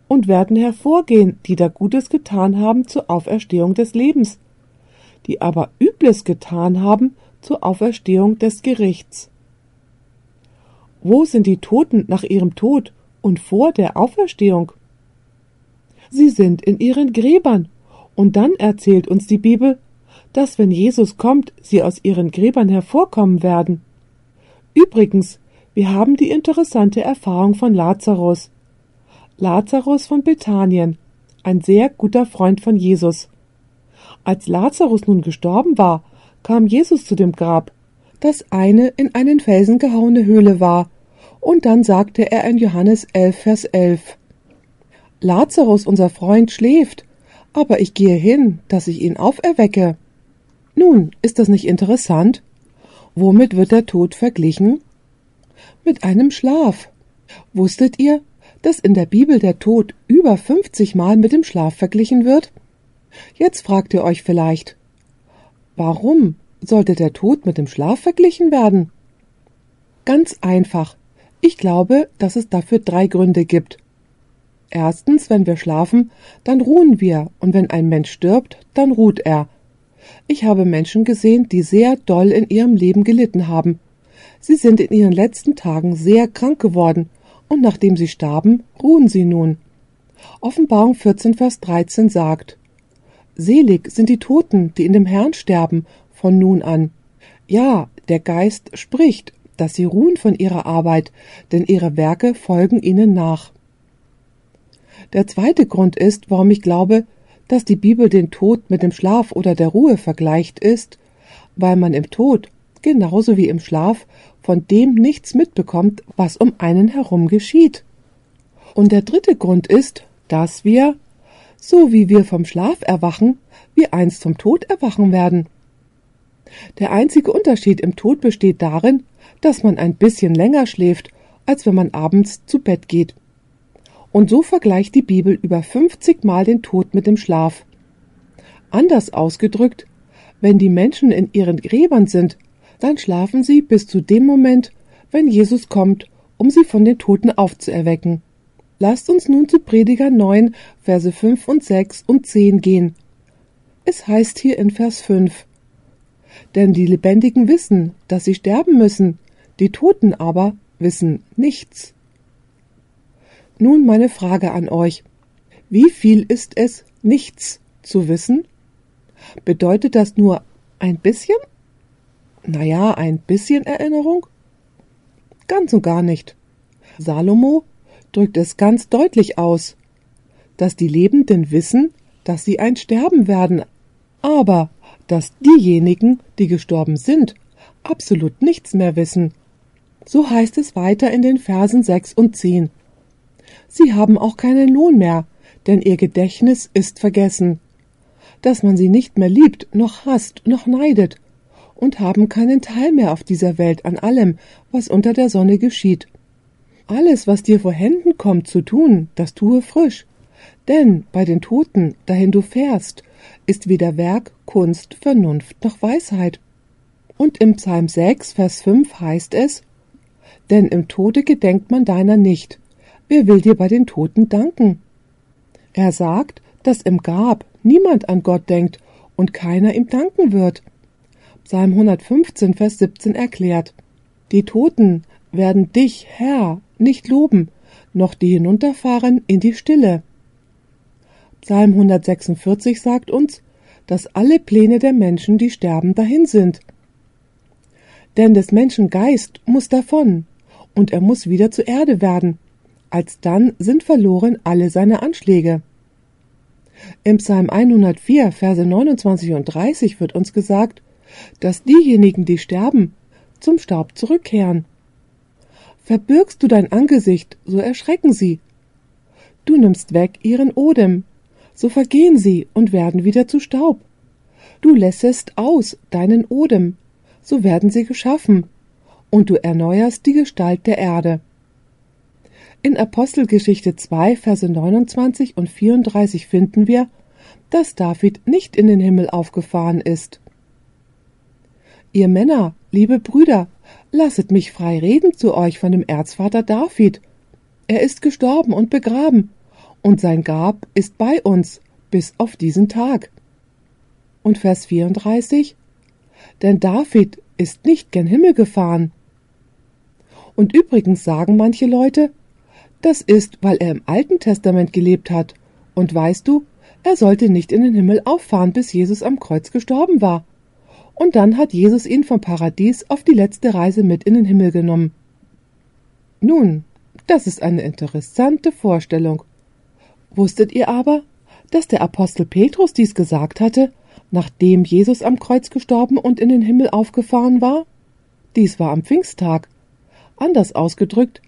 und werden hervorgehen, die da Gutes getan haben zur Auferstehung des Lebens. die aber Übles getan haben, zur Auferstehung des Gerichts. Wo sind die Toten nach ihrem Tod und vor der Auferstehung? Sie sind in ihren Gräbern, und dann erzählt uns die Bibel, dass wenn Jesus kommt, sie aus ihren Gräbern hervorkommen werden. Übrigens, wir haben die interessante Erfahrung von Lazarus. Lazarus von Bethanien, ein sehr guter Freund von Jesus. Als Lazarus nun gestorben war, kam Jesus zu dem Grab, das eine in einen Felsen gehauene Höhle war, und dann sagte er in Johannes 11, Vers 11, Lazarus, unser Freund, schläft, aber ich gehe hin, dass ich ihn auferwecke. Nun, ist das nicht interessant? Womit wird der Tod verglichen? Mit einem Schlaf. Wusstet ihr, dass in der Bibel der Tod über 50 Mal mit dem Schlaf verglichen wird? Jetzt fragt ihr euch vielleicht, warum sollte der Tod mit dem Schlaf verglichen werden? Ganz einfach. Ich glaube, dass es dafür drei Gründe gibt. Erstens, wenn wir schlafen, dann ruhen wir, und wenn ein Mensch stirbt, dann ruht er. Ich habe Menschen gesehen, die sehr doll in ihrem Leben gelitten haben. Sie sind in ihren letzten Tagen sehr krank geworden, und nachdem sie starben, ruhen sie nun. Offenbarung 14, Vers 13 sagt, Selig sind die Toten, die in dem Herrn sterben, von nun an. Ja, der Geist spricht, dass sie ruhen von ihrer Arbeit, denn ihre Werke folgen ihnen nach. Der zweite Grund ist, warum ich glaube, dass die Bibel den Tod mit dem Schlaf oder der Ruhe vergleicht, ist, weil man im Tod, genauso wie im Schlaf, von dem nichts mitbekommt, was um einen herum geschieht. Und der dritte Grund ist, dass wir, so wie wir vom Schlaf erwachen, wie einst vom Tod erwachen werden. Der einzige Unterschied im Tod besteht darin, dass man ein bisschen länger schläft, als wenn man abends zu Bett geht. Und so vergleicht die Bibel über 50 Mal den Tod mit dem Schlaf. Anders ausgedrückt, wenn die Menschen in ihren Gräbern sind, dann schlafen sie bis zu dem Moment, wenn Jesus kommt, um sie von den Toten aufzuerwecken. Lasst uns nun zu Prediger 9, Verse 5 und 6 und 10 gehen. Es heißt hier in Vers 5, Denn die Lebendigen wissen, dass sie sterben müssen, die Toten aber wissen nichts. Nun meine Frage an euch. Wie viel ist es, nichts zu wissen? Bedeutet das nur ein bisschen? Naja, ein bisschen Erinnerung? Ganz und gar nicht. Salomo drückt es ganz deutlich aus, dass die Lebenden wissen, dass sie ein Sterben werden, aber dass diejenigen, die gestorben sind, absolut nichts mehr wissen. So heißt es weiter in den Versen 6 und 10. Sie haben auch keinen Lohn mehr, denn ihr Gedächtnis ist vergessen. Dass man sie nicht mehr liebt, noch hasst, noch neidet, und haben keinen Teil mehr auf dieser Welt an allem, was unter der Sonne geschieht. Alles, was dir vor Händen kommt zu tun, das tue frisch. Denn bei den Toten, dahin du fährst, ist weder Werk, Kunst, Vernunft noch Weisheit. Und im Psalm 6, Vers 5 heißt es, Denn im Tode gedenkt man deiner nicht, Wer will dir bei den Toten danken? Er sagt, dass im Grab niemand an Gott denkt und keiner ihm danken wird. Psalm 115, Vers 17 erklärt, die Toten werden dich, Herr, nicht loben, noch die hinunterfahren in die Stille. Psalm 146 sagt uns, dass alle Pläne der Menschen, die sterben, dahin sind. Denn des Menschen Geist muss davon, und er muss wieder zur Erde werden, alsdann sind verloren alle seine Anschläge. Im Psalm 104, Verse 29 und 30 wird uns gesagt, dass diejenigen, die sterben, zum Staub zurückkehren. Verbirgst du dein Angesicht, so erschrecken sie. Du nimmst weg ihren Odem, so vergehen sie und werden wieder zu Staub. Du lässest aus deinen Odem, so werden sie geschaffen, und du erneuerst die Gestalt der Erde. In Apostelgeschichte 2, Verse 29 und 34 finden wir, dass David nicht in den Himmel aufgefahren ist. Ihr Männer, liebe Brüder, lasset mich frei reden zu euch von dem Erzvater David. Er ist gestorben und begraben, und sein Grab ist bei uns bis auf diesen Tag. und Vers 34? Denn David ist nicht gen Himmel gefahren. Und übrigens sagen manche Leute, das ist, weil er im Alten Testament gelebt hat. Und weißt du, er sollte nicht in den Himmel auffahren, bis Jesus am Kreuz gestorben war. Und dann hat Jesus ihn vom Paradies auf die letzte Reise mit in den Himmel genommen. Nun, das ist eine interessante Vorstellung. Wusstet ihr aber, dass der Apostel Petrus dies gesagt hatte, nachdem Jesus am Kreuz gestorben und in den Himmel aufgefahren war? Dies war am Pfingsttag. Anders ausgedrückt,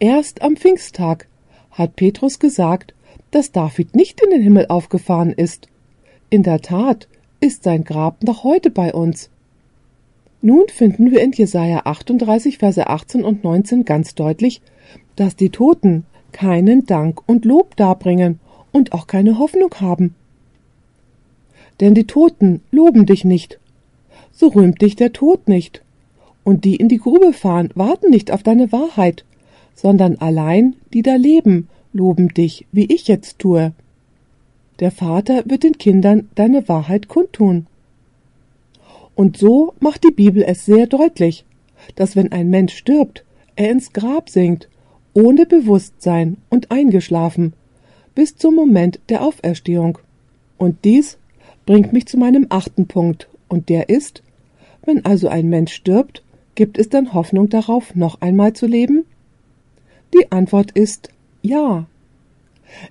erst am Pfingsttag hat Petrus gesagt, dass David nicht in den Himmel aufgefahren ist. In der Tat ist sein Grab noch heute bei uns. Nun finden wir in Jesaja 38, Verse 18 und 19 ganz deutlich, dass die Toten keinen Dank und Lob darbringen und auch keine Hoffnung haben. Denn die Toten loben dich nicht, so rühmt dich der Tod nicht, und die in die Grube fahren, warten nicht auf deine Wahrheit, sondern allein die da leben, loben dich, wie ich jetzt tue. Der Vater wird den Kindern deine Wahrheit kundtun. Und so macht die Bibel es sehr deutlich, dass wenn ein Mensch stirbt, er ins Grab sinkt, ohne Bewusstsein und eingeschlafen, bis zum Moment der Auferstehung. Und dies bringt mich zu meinem achten Punkt, und der ist, wenn also ein Mensch stirbt, gibt es dann Hoffnung darauf, noch einmal zu leben? Die Antwort ist ja.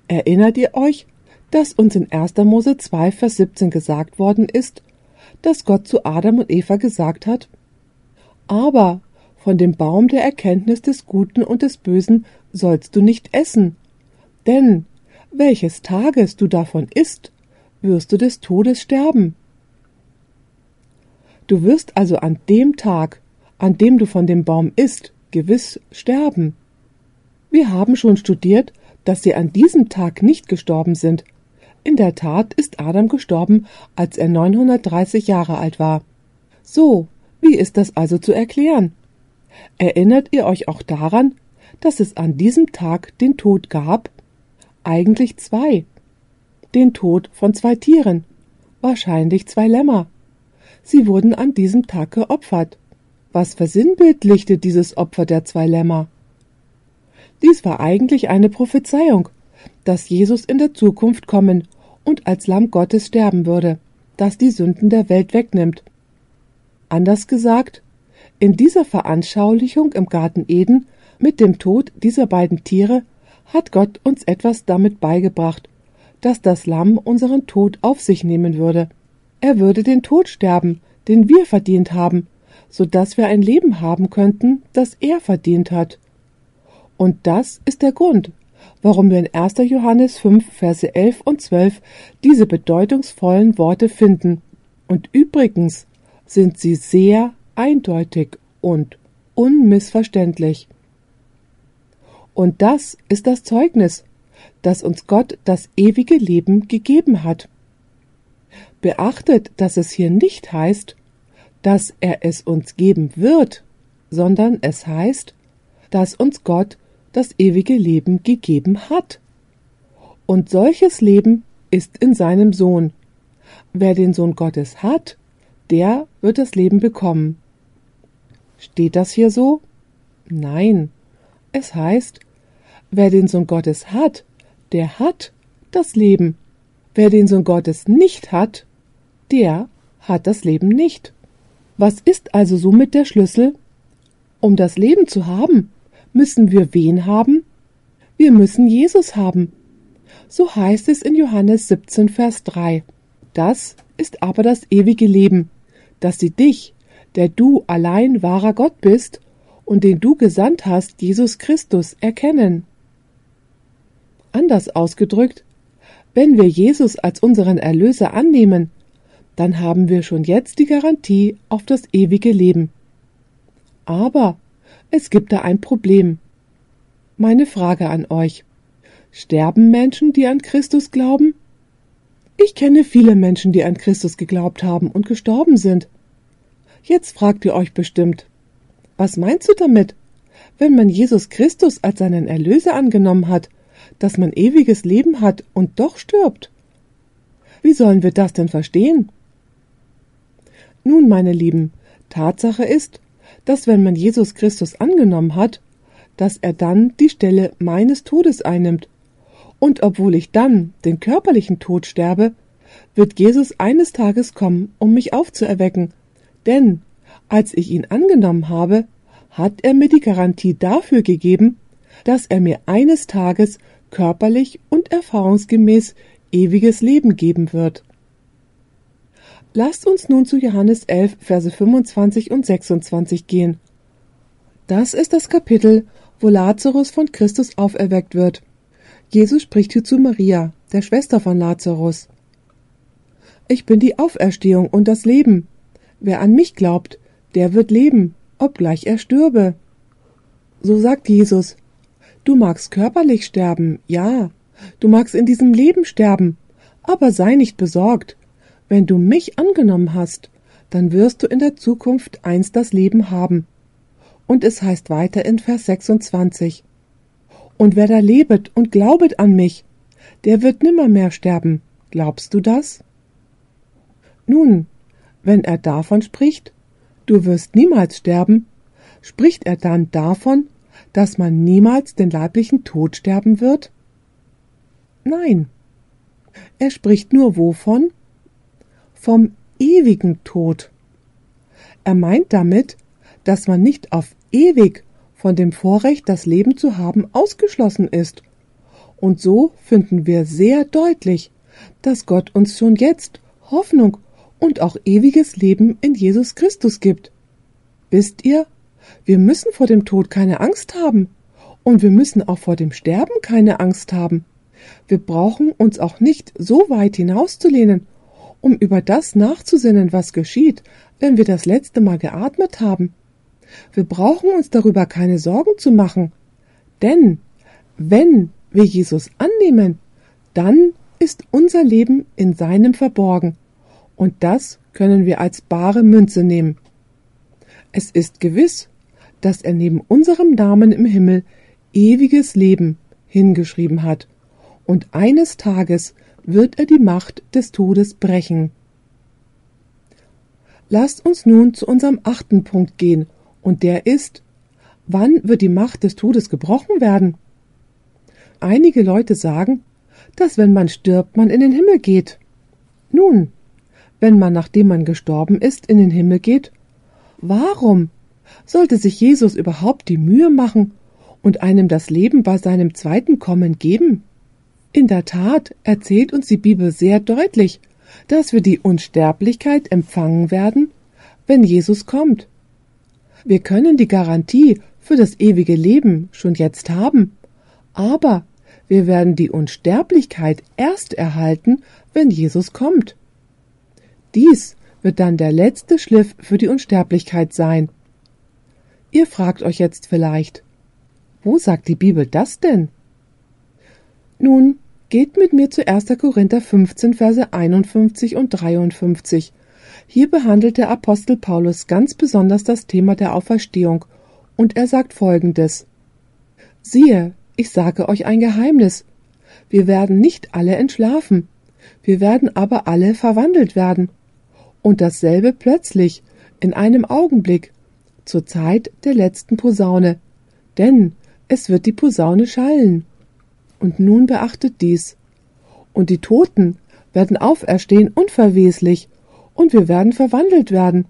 Erinnert ihr euch, dass uns in 1. Mose 2, Vers 17 gesagt worden ist, dass Gott zu Adam und Eva gesagt hat, aber von dem Baum der Erkenntnis des Guten und des Bösen sollst du nicht essen, denn welches Tages du davon isst, wirst du des Todes sterben. Du wirst also an dem Tag, an dem du von dem Baum isst, gewiss sterben. Wir haben schon studiert, dass sie an diesem Tag nicht gestorben sind. In der Tat ist Adam gestorben, als er 930 Jahre alt war. So, wie ist das also zu erklären? Erinnert ihr euch auch daran, dass es an diesem Tag den Tod gab? Eigentlich zwei. Den Tod von zwei Tieren, wahrscheinlich zwei Lämmer. Sie wurden an diesem Tag geopfert. Was versinnbildlichte dieses Opfer der zwei Lämmer? Dies war eigentlich eine Prophezeiung, dass Jesus in der Zukunft kommen und als Lamm Gottes sterben würde, das die Sünden der Welt wegnimmt. Anders gesagt, in dieser Veranschaulichung im Garten Eden mit dem Tod dieser beiden Tiere hat Gott uns etwas damit beigebracht, dass das Lamm unseren Tod auf sich nehmen würde. Er würde den Tod sterben, den wir verdient haben, so dass wir ein Leben haben könnten, das er verdient hat. Und das ist der Grund, warum wir in 1. Johannes 5, Verse 11 und 12 diese bedeutungsvollen Worte finden. Und übrigens sind sie sehr eindeutig und unmissverständlich. Und das ist das Zeugnis, dass uns Gott das ewige Leben gegeben hat. Beachtet, dass es hier nicht heißt, dass er es uns geben wird, sondern es heißt, dass uns Gott das ewige Leben gegeben hat. Und solches Leben ist in seinem Sohn. Wer den Sohn Gottes hat, der wird das Leben bekommen. Steht das hier so? Nein. Es heißt, wer den Sohn Gottes hat, der hat das Leben. Wer den Sohn Gottes nicht hat, der hat das Leben nicht. Was ist also somit der Schlüssel? Um das Leben zu haben, müssen wir wen haben? Wir müssen Jesus haben. So heißt es in Johannes 17, Vers 3. Das ist aber das ewige Leben, dass sie dich, der du allein wahrer Gott bist und den du gesandt hast, Jesus Christus, erkennen. Anders ausgedrückt, wenn wir Jesus als unseren Erlöser annehmen, dann haben wir schon jetzt die Garantie auf das ewige Leben. Aber es gibt da ein Problem. Meine Frage an euch. Sterben Menschen, die an Christus glauben? Ich kenne viele Menschen, die an Christus geglaubt haben und gestorben sind. Jetzt fragt ihr euch bestimmt, was meinst du damit, wenn man Jesus Christus als seinen Erlöser angenommen hat, dass man ewiges Leben hat und doch stirbt? Wie sollen wir das denn verstehen? Nun, meine Lieben, Tatsache ist, dass wenn man Jesus Christus angenommen hat, dass er dann die Stelle meines Todes einnimmt. Und obwohl ich dann den körperlichen Tod sterbe, wird Jesus eines Tages kommen, um mich aufzuerwecken. Denn als ich ihn angenommen habe, hat er mir die Garantie dafür gegeben, dass er mir eines Tages körperlich und erfahrungsgemäß ewiges Leben geben wird. Lasst uns nun zu Johannes 11, Verse 25 und 26 gehen. Das ist das Kapitel, wo Lazarus von Christus auferweckt wird. Jesus spricht hier zu Maria, der Schwester von Lazarus. Ich bin die Auferstehung und das Leben. Wer an mich glaubt, der wird leben, obgleich er stürbe. So sagt Jesus, du magst körperlich sterben, ja, du magst in diesem Leben sterben, aber sei nicht besorgt, wenn du mich angenommen hast, dann wirst du in der Zukunft einst das Leben haben. Und es heißt weiter in Vers 26. Und wer da lebet und glaubet an mich, der wird nimmermehr sterben. Glaubst du das? Nun, wenn er davon spricht, du wirst niemals sterben, spricht er dann davon, dass man niemals den leiblichen Tod sterben wird? Nein. Er spricht nur wovon? Vom ewigen Tod. Er meint damit, dass man nicht auf ewig von dem Vorrecht, das Leben zu haben, ausgeschlossen ist. Und so finden wir sehr deutlich, dass Gott uns schon jetzt Hoffnung und auch ewiges Leben in Jesus Christus gibt. Wisst ihr, wir müssen vor dem Tod keine Angst haben, und wir müssen auch vor dem Sterben keine Angst haben. Wir brauchen uns auch nicht so weit hinauszulehnen um über das nachzusinnen, was geschieht, wenn wir das letzte Mal geatmet haben. Wir brauchen uns darüber keine Sorgen zu machen, denn wenn wir Jesus annehmen, dann ist unser Leben in seinem verborgen, und das können wir als bare Münze nehmen. Es ist gewiss, dass er neben unserem Namen im Himmel ewiges Leben hingeschrieben hat, und eines Tages wird er die Macht des Todes brechen. Lasst uns nun zu unserem achten Punkt gehen, und der ist, wann wird die Macht des Todes gebrochen werden? Einige Leute sagen, dass wenn man stirbt, man in den Himmel geht. Nun, wenn man nachdem man gestorben ist, in den Himmel geht, warum sollte sich Jesus überhaupt die Mühe machen und einem das Leben bei seinem zweiten Kommen geben? In der Tat erzählt uns die Bibel sehr deutlich, dass wir die Unsterblichkeit empfangen werden, wenn Jesus kommt. Wir können die Garantie für das ewige Leben schon jetzt haben, aber wir werden die Unsterblichkeit erst erhalten, wenn Jesus kommt. Dies wird dann der letzte Schliff für die Unsterblichkeit sein. Ihr fragt euch jetzt vielleicht, wo sagt die Bibel das denn? Nun, geht mit mir zu 1. Korinther 15, Verse 51 und 53. Hier behandelt der Apostel Paulus ganz besonders das Thema der Auferstehung, und er sagt folgendes Siehe, ich sage euch ein Geheimnis. Wir werden nicht alle entschlafen, wir werden aber alle verwandelt werden. Und dasselbe plötzlich, in einem Augenblick, zur Zeit der letzten Posaune. Denn es wird die Posaune schallen. Und nun beachtet dies. Und die Toten werden auferstehen unverweslich, und wir werden verwandelt werden.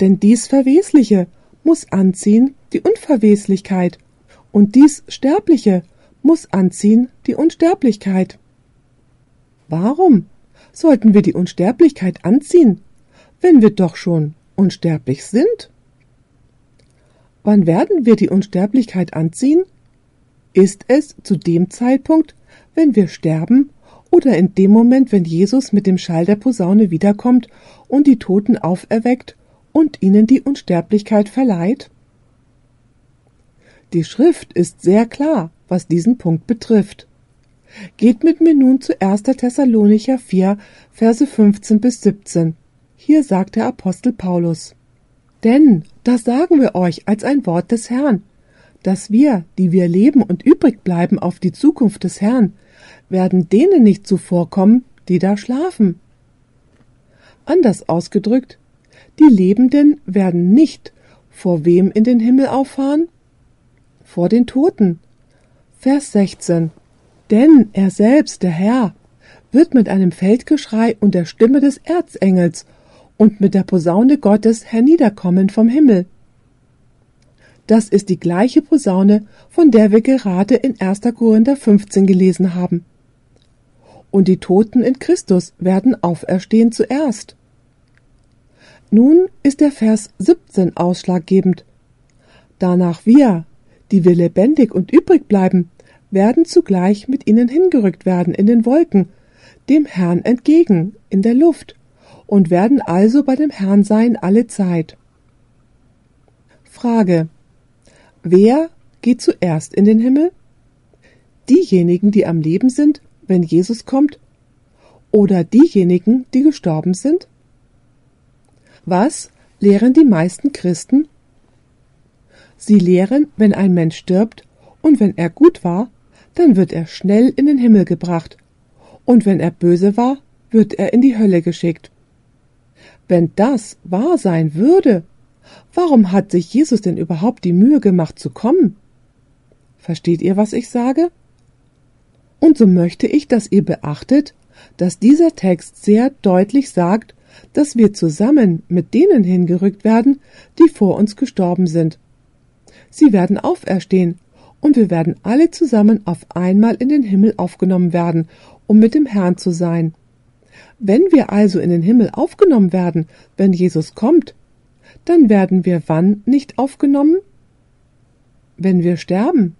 Denn dies Verwesliche muss anziehen die Unverweslichkeit, und dies Sterbliche muss anziehen die Unsterblichkeit. Warum sollten wir die Unsterblichkeit anziehen, wenn wir doch schon unsterblich sind? Wann werden wir die Unsterblichkeit anziehen? Ist es zu dem Zeitpunkt, wenn wir sterben, oder in dem Moment, wenn Jesus mit dem Schall der Posaune wiederkommt und die Toten auferweckt und ihnen die Unsterblichkeit verleiht? Die Schrift ist sehr klar, was diesen Punkt betrifft. Geht mit mir nun zu 1. Thessalonicher 4, Verse 15 bis 17. Hier sagt der Apostel Paulus. Denn, das sagen wir euch als ein Wort des Herrn, dass wir, die wir leben und übrig bleiben auf die Zukunft des Herrn, werden denen nicht zuvorkommen, die da schlafen. Anders ausgedrückt, Die Lebenden werden nicht vor wem in den Himmel auffahren? Vor den Toten. Vers 16. Denn er selbst, der Herr, wird mit einem Feldgeschrei und der Stimme des Erzengels und mit der Posaune Gottes herniederkommen vom Himmel. Das ist die gleiche Posaune, von der wir gerade in 1. Korinther 15 gelesen haben. Und die Toten in Christus werden auferstehen zuerst. Nun ist der Vers 17 ausschlaggebend. Danach wir, die wir lebendig und übrig bleiben, werden zugleich mit ihnen hingerückt werden in den Wolken, dem Herrn entgegen, in der Luft, und werden also bei dem Herrn sein alle Zeit. Frage. Wer geht zuerst in den Himmel? Diejenigen, die am Leben sind, wenn Jesus kommt, oder diejenigen, die gestorben sind? Was lehren die meisten Christen? Sie lehren, wenn ein Mensch stirbt und wenn er gut war, dann wird er schnell in den Himmel gebracht, und wenn er böse war, wird er in die Hölle geschickt. Wenn das wahr sein würde, warum hat sich Jesus denn überhaupt die Mühe gemacht zu kommen? Versteht ihr, was ich sage? Und so möchte ich, dass ihr beachtet, dass dieser Text sehr deutlich sagt, dass wir zusammen mit denen hingerückt werden, die vor uns gestorben sind. Sie werden auferstehen, und wir werden alle zusammen auf einmal in den Himmel aufgenommen werden, um mit dem Herrn zu sein. Wenn wir also in den Himmel aufgenommen werden, wenn Jesus kommt, dann werden wir wann nicht aufgenommen? Wenn wir sterben.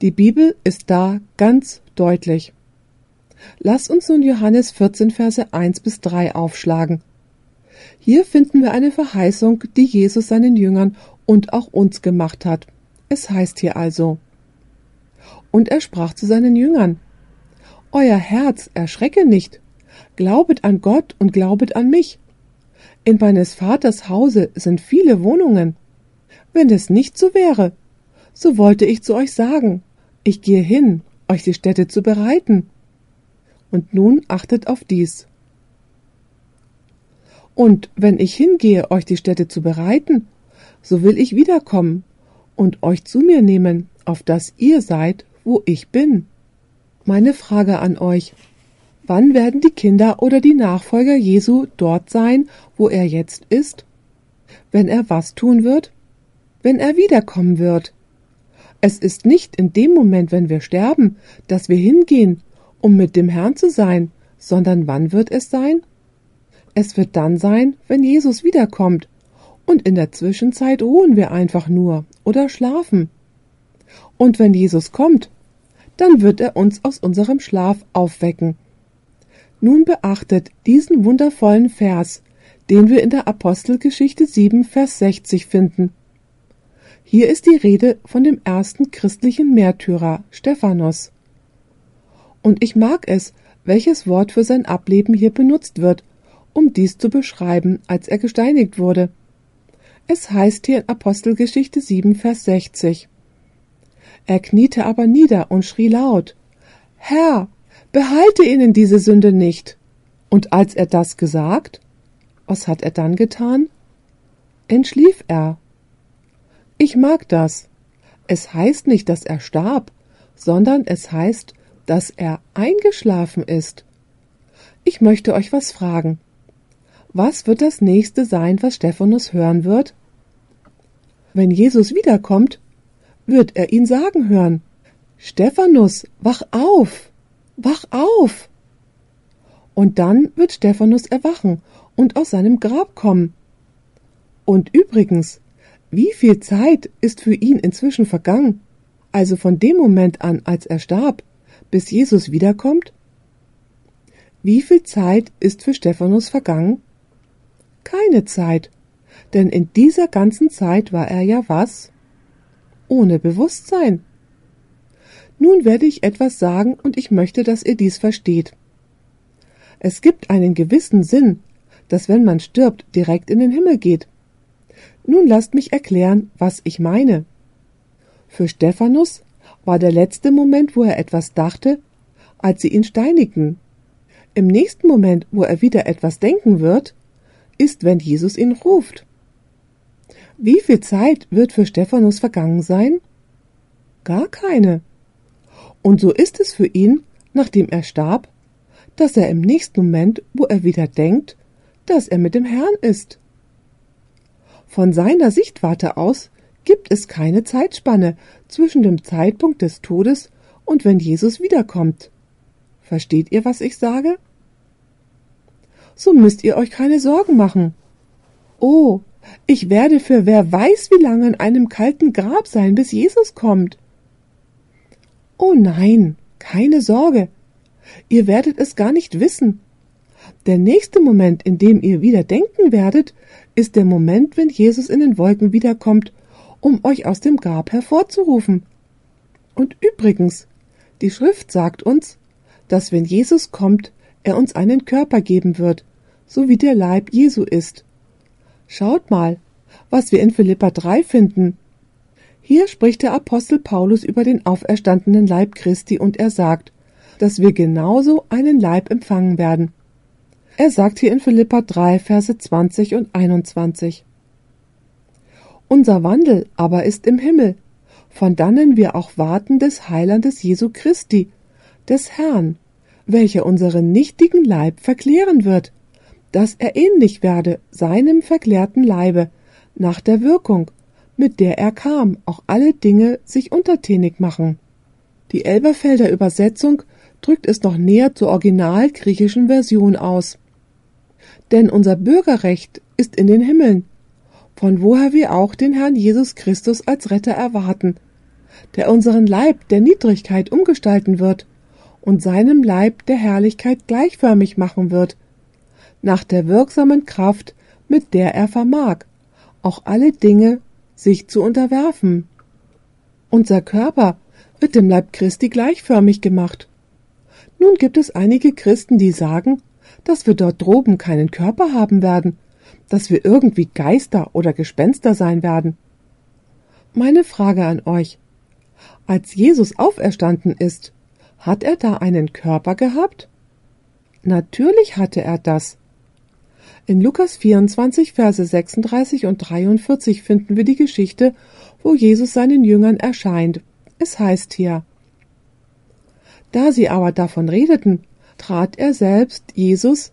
Die Bibel ist da ganz deutlich. Lass uns nun Johannes 14, Verse 1 bis 3 aufschlagen. Hier finden wir eine Verheißung, die Jesus seinen Jüngern und auch uns gemacht hat. Es heißt hier also, und er sprach zu seinen Jüngern, Euer Herz erschrecke nicht, glaubet an Gott und glaubet an mich. In meines Vaters Hause sind viele Wohnungen. Wenn es nicht so wäre, so wollte ich zu euch sagen, ich gehe hin, euch die Städte zu bereiten. Und nun achtet auf dies. Und wenn ich hingehe, euch die Städte zu bereiten, so will ich wiederkommen und euch zu mir nehmen, auf dass ihr seid, wo ich bin. Meine Frage an euch. Wann werden die Kinder oder die Nachfolger Jesu dort sein, wo er jetzt ist? Wenn er was tun wird? Wenn er wiederkommen wird. Es ist nicht in dem Moment, wenn wir sterben, dass wir hingehen um mit dem Herrn zu sein, sondern wann wird es sein? Es wird dann sein, wenn Jesus wiederkommt, und in der Zwischenzeit ruhen wir einfach nur oder schlafen. Und wenn Jesus kommt, dann wird er uns aus unserem Schlaf aufwecken. Nun beachtet diesen wundervollen Vers, den wir in der Apostelgeschichte 7, Vers 60 finden. Hier ist die Rede von dem ersten christlichen Märtyrer, Stephanus. Und ich mag es, welches Wort für sein Ableben hier benutzt wird, um dies zu beschreiben, als er gesteinigt wurde. Es heißt hier in Apostelgeschichte 7, Vers 60. Er kniete aber nieder und schrie laut, Herr, behalte ihnen diese Sünde nicht. Und als er das gesagt, was hat er dann getan? Entschlief er. Ich mag das. Es heißt nicht, dass er starb, sondern es heißt, dass er eingeschlafen ist. Ich möchte euch was fragen. Was wird das nächste sein, was Stephanus hören wird? Wenn Jesus wiederkommt, wird er ihn sagen hören. Stephanus, wach auf! Wach auf! Und dann wird Stephanus erwachen und aus seinem Grab kommen. Und übrigens, wie viel Zeit ist für ihn inzwischen vergangen? Also von dem Moment an, als er starb, bis Jesus wiederkommt? Wie viel Zeit ist für Stephanus vergangen? Keine Zeit, denn in dieser ganzen Zeit war er ja was? Ohne Bewusstsein. Nun werde ich etwas sagen und ich möchte, dass ihr dies versteht. Es gibt einen gewissen Sinn, dass wenn man stirbt, direkt in den Himmel geht. Nun lasst mich erklären, was ich meine. Für Stephanus war der letzte Moment, wo er etwas dachte, als sie ihn steinigten. Im nächsten Moment, wo er wieder etwas denken wird, ist, wenn Jesus ihn ruft. Wie viel Zeit wird für Stephanus vergangen sein? Gar keine. Und so ist es für ihn, nachdem er starb, dass er im nächsten Moment, wo er wieder denkt, dass er mit dem Herrn ist. Von seiner Sichtwarte aus gibt es keine Zeitspanne zwischen dem Zeitpunkt des Todes und wenn Jesus wiederkommt. Versteht ihr, was ich sage? So müsst ihr euch keine Sorgen machen. Oh, ich werde für wer weiß wie lange in einem kalten Grab sein, bis Jesus kommt. Oh nein, keine Sorge. Ihr werdet es gar nicht wissen. Der nächste Moment, in dem ihr wieder denken werdet, ist der Moment, wenn Jesus in den Wolken wiederkommt, um euch aus dem Grab hervorzurufen. Und übrigens, die Schrift sagt uns, dass wenn Jesus kommt, er uns einen Körper geben wird, so wie der Leib Jesu ist. Schaut mal, was wir in Philippa 3 finden. Hier spricht der Apostel Paulus über den auferstandenen Leib Christi und er sagt, dass wir genauso einen Leib empfangen werden. Er sagt hier in Philippa 3, Verse 20 und 21. Unser Wandel aber ist im Himmel, von dannen wir auch warten des Heilandes Jesu Christi, des Herrn, welcher unseren nichtigen Leib verklären wird, dass er ähnlich werde seinem verklärten Leibe, nach der Wirkung, mit der er kam, auch alle Dinge sich untertänig machen. Die Elberfelder Übersetzung drückt es noch näher zur original griechischen Version aus. Denn unser Bürgerrecht ist in den Himmeln, von woher wir auch den Herrn Jesus Christus als Retter erwarten, der unseren Leib der Niedrigkeit umgestalten wird und seinem Leib der Herrlichkeit gleichförmig machen wird, nach der wirksamen Kraft, mit der er vermag, auch alle Dinge sich zu unterwerfen. Unser Körper wird dem Leib Christi gleichförmig gemacht. Nun gibt es einige Christen, die sagen, dass wir dort droben keinen Körper haben werden, dass wir irgendwie Geister oder Gespenster sein werden. Meine Frage an euch. Als Jesus auferstanden ist, hat er da einen Körper gehabt? Natürlich hatte er das. In Lukas 24, Verse 36 und 43 finden wir die Geschichte, wo Jesus seinen Jüngern erscheint. Es heißt hier, da sie aber davon redeten, trat er selbst, Jesus,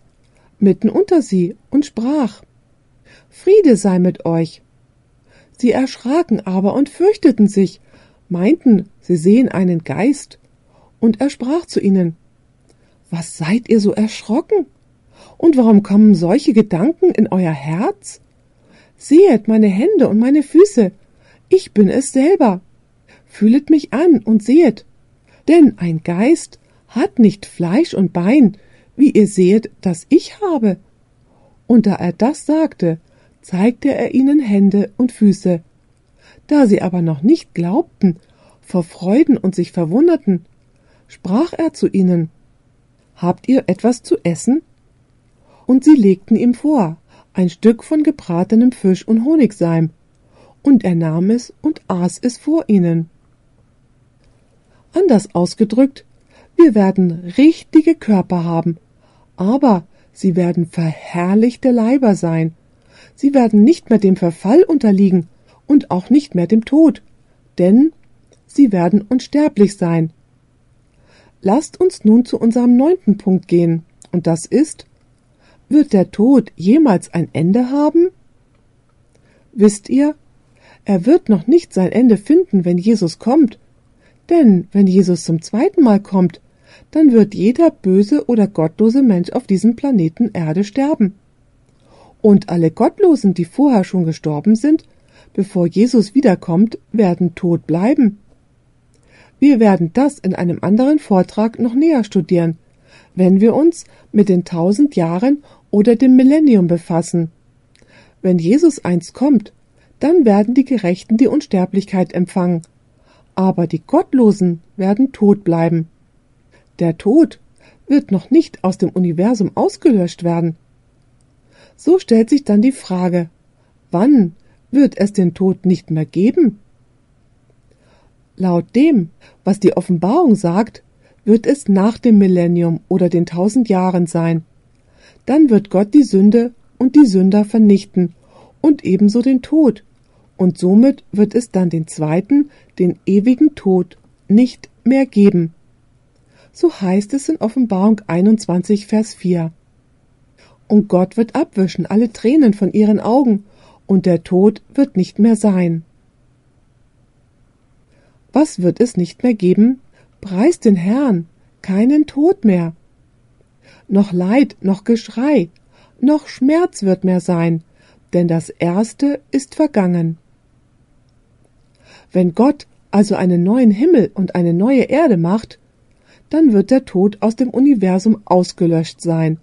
mitten unter sie und sprach, Friede sei mit euch. Sie erschraken aber und fürchteten sich, meinten, sie sehen einen Geist. Und er sprach zu ihnen, Was seid ihr so erschrocken? Und warum kommen solche Gedanken in euer Herz? Sehet meine Hände und meine Füße, ich bin es selber. Fühlet mich an und sehet, denn ein Geist hat nicht Fleisch und Bein, wie ihr sehet, das ich habe. Und da er das sagte, zeigte er ihnen Hände und Füße. Da sie aber noch nicht glaubten, vor Freuden und sich verwunderten, sprach er zu ihnen Habt ihr etwas zu essen? Und sie legten ihm vor ein Stück von gebratenem Fisch und Honigseim, und er nahm es und aß es vor ihnen. Anders ausgedrückt, wir werden richtige Körper haben, aber sie werden verherrlichte Leiber sein. Sie werden nicht mehr dem Verfall unterliegen und auch nicht mehr dem Tod, denn sie werden unsterblich sein. Lasst uns nun zu unserem neunten Punkt gehen, und das ist, wird der Tod jemals ein Ende haben? Wisst ihr, er wird noch nicht sein Ende finden, wenn Jesus kommt, denn wenn Jesus zum zweiten Mal kommt, dann wird jeder böse oder gottlose Mensch auf diesem Planeten Erde sterben. Und alle Gottlosen, die vorher schon gestorben sind, bevor Jesus wiederkommt, werden tot bleiben. Wir werden das in einem anderen Vortrag noch näher studieren, wenn wir uns mit den tausend Jahren oder dem Millennium befassen. Wenn Jesus einst kommt, dann werden die Gerechten die Unsterblichkeit empfangen, aber die Gottlosen werden tot bleiben. Der Tod wird noch nicht aus dem Universum ausgelöscht werden. So stellt sich dann die Frage, wann wird es den Tod nicht mehr geben? Laut dem, was die Offenbarung sagt, wird es nach dem Millennium oder den tausend Jahren sein. Dann wird Gott die Sünde und die Sünder vernichten und ebenso den Tod, und somit wird es dann den zweiten, den ewigen Tod, nicht mehr geben. So heißt es in Offenbarung 21, Vers 4. Und Gott wird abwischen alle Tränen von ihren Augen, und der Tod wird nicht mehr sein. Was wird es nicht mehr geben? Preis den Herrn, keinen Tod mehr. Noch Leid, noch Geschrei, noch Schmerz wird mehr sein, denn das Erste ist vergangen. Wenn Gott also einen neuen Himmel und eine neue Erde macht, dann wird der Tod aus dem Universum ausgelöscht sein,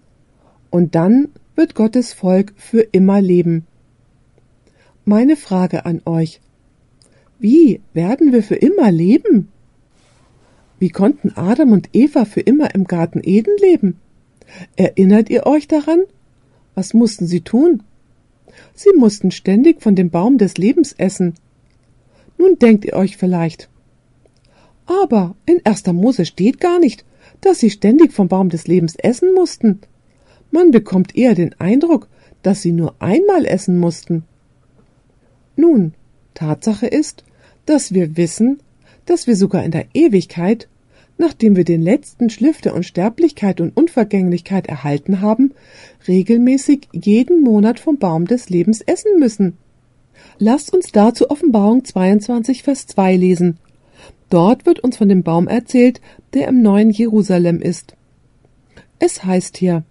und dann wird Gottes Volk für immer leben. Meine Frage an euch. Wie werden wir für immer leben? Wie konnten Adam und Eva für immer im Garten Eden leben? Erinnert ihr euch daran? Was mussten sie tun? Sie mussten ständig von dem Baum des Lebens essen. Nun denkt ihr euch vielleicht. Aber in erster Mose steht gar nicht, dass sie ständig vom Baum des Lebens essen mussten. Man bekommt eher den Eindruck, dass sie nur einmal essen mussten. Nun, Tatsache ist, dass wir wissen, dass wir sogar in der Ewigkeit, nachdem wir den letzten Schliff der Unsterblichkeit und Unvergänglichkeit erhalten haben, regelmäßig jeden Monat vom Baum des Lebens essen müssen. Lasst uns dazu Offenbarung 22, Vers 2 lesen. Dort wird uns von dem Baum erzählt, der im neuen Jerusalem ist. Es heißt hier,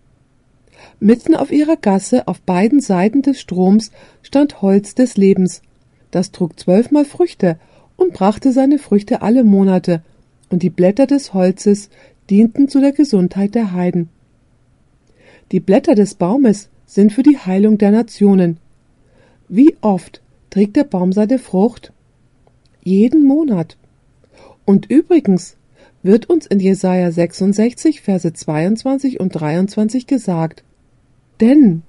Mitten auf ihrer Gasse auf beiden Seiten des Stroms stand Holz des Lebens. Das trug zwölfmal Früchte und brachte seine Früchte alle Monate, und die Blätter des Holzes dienten zu der Gesundheit der Heiden. Die Blätter des Baumes sind für die Heilung der Nationen. Wie oft trägt der Baum seine Frucht? Jeden Monat. Und übrigens wird uns in Jesaja 66, Verse 22 und 23 gesagt, denn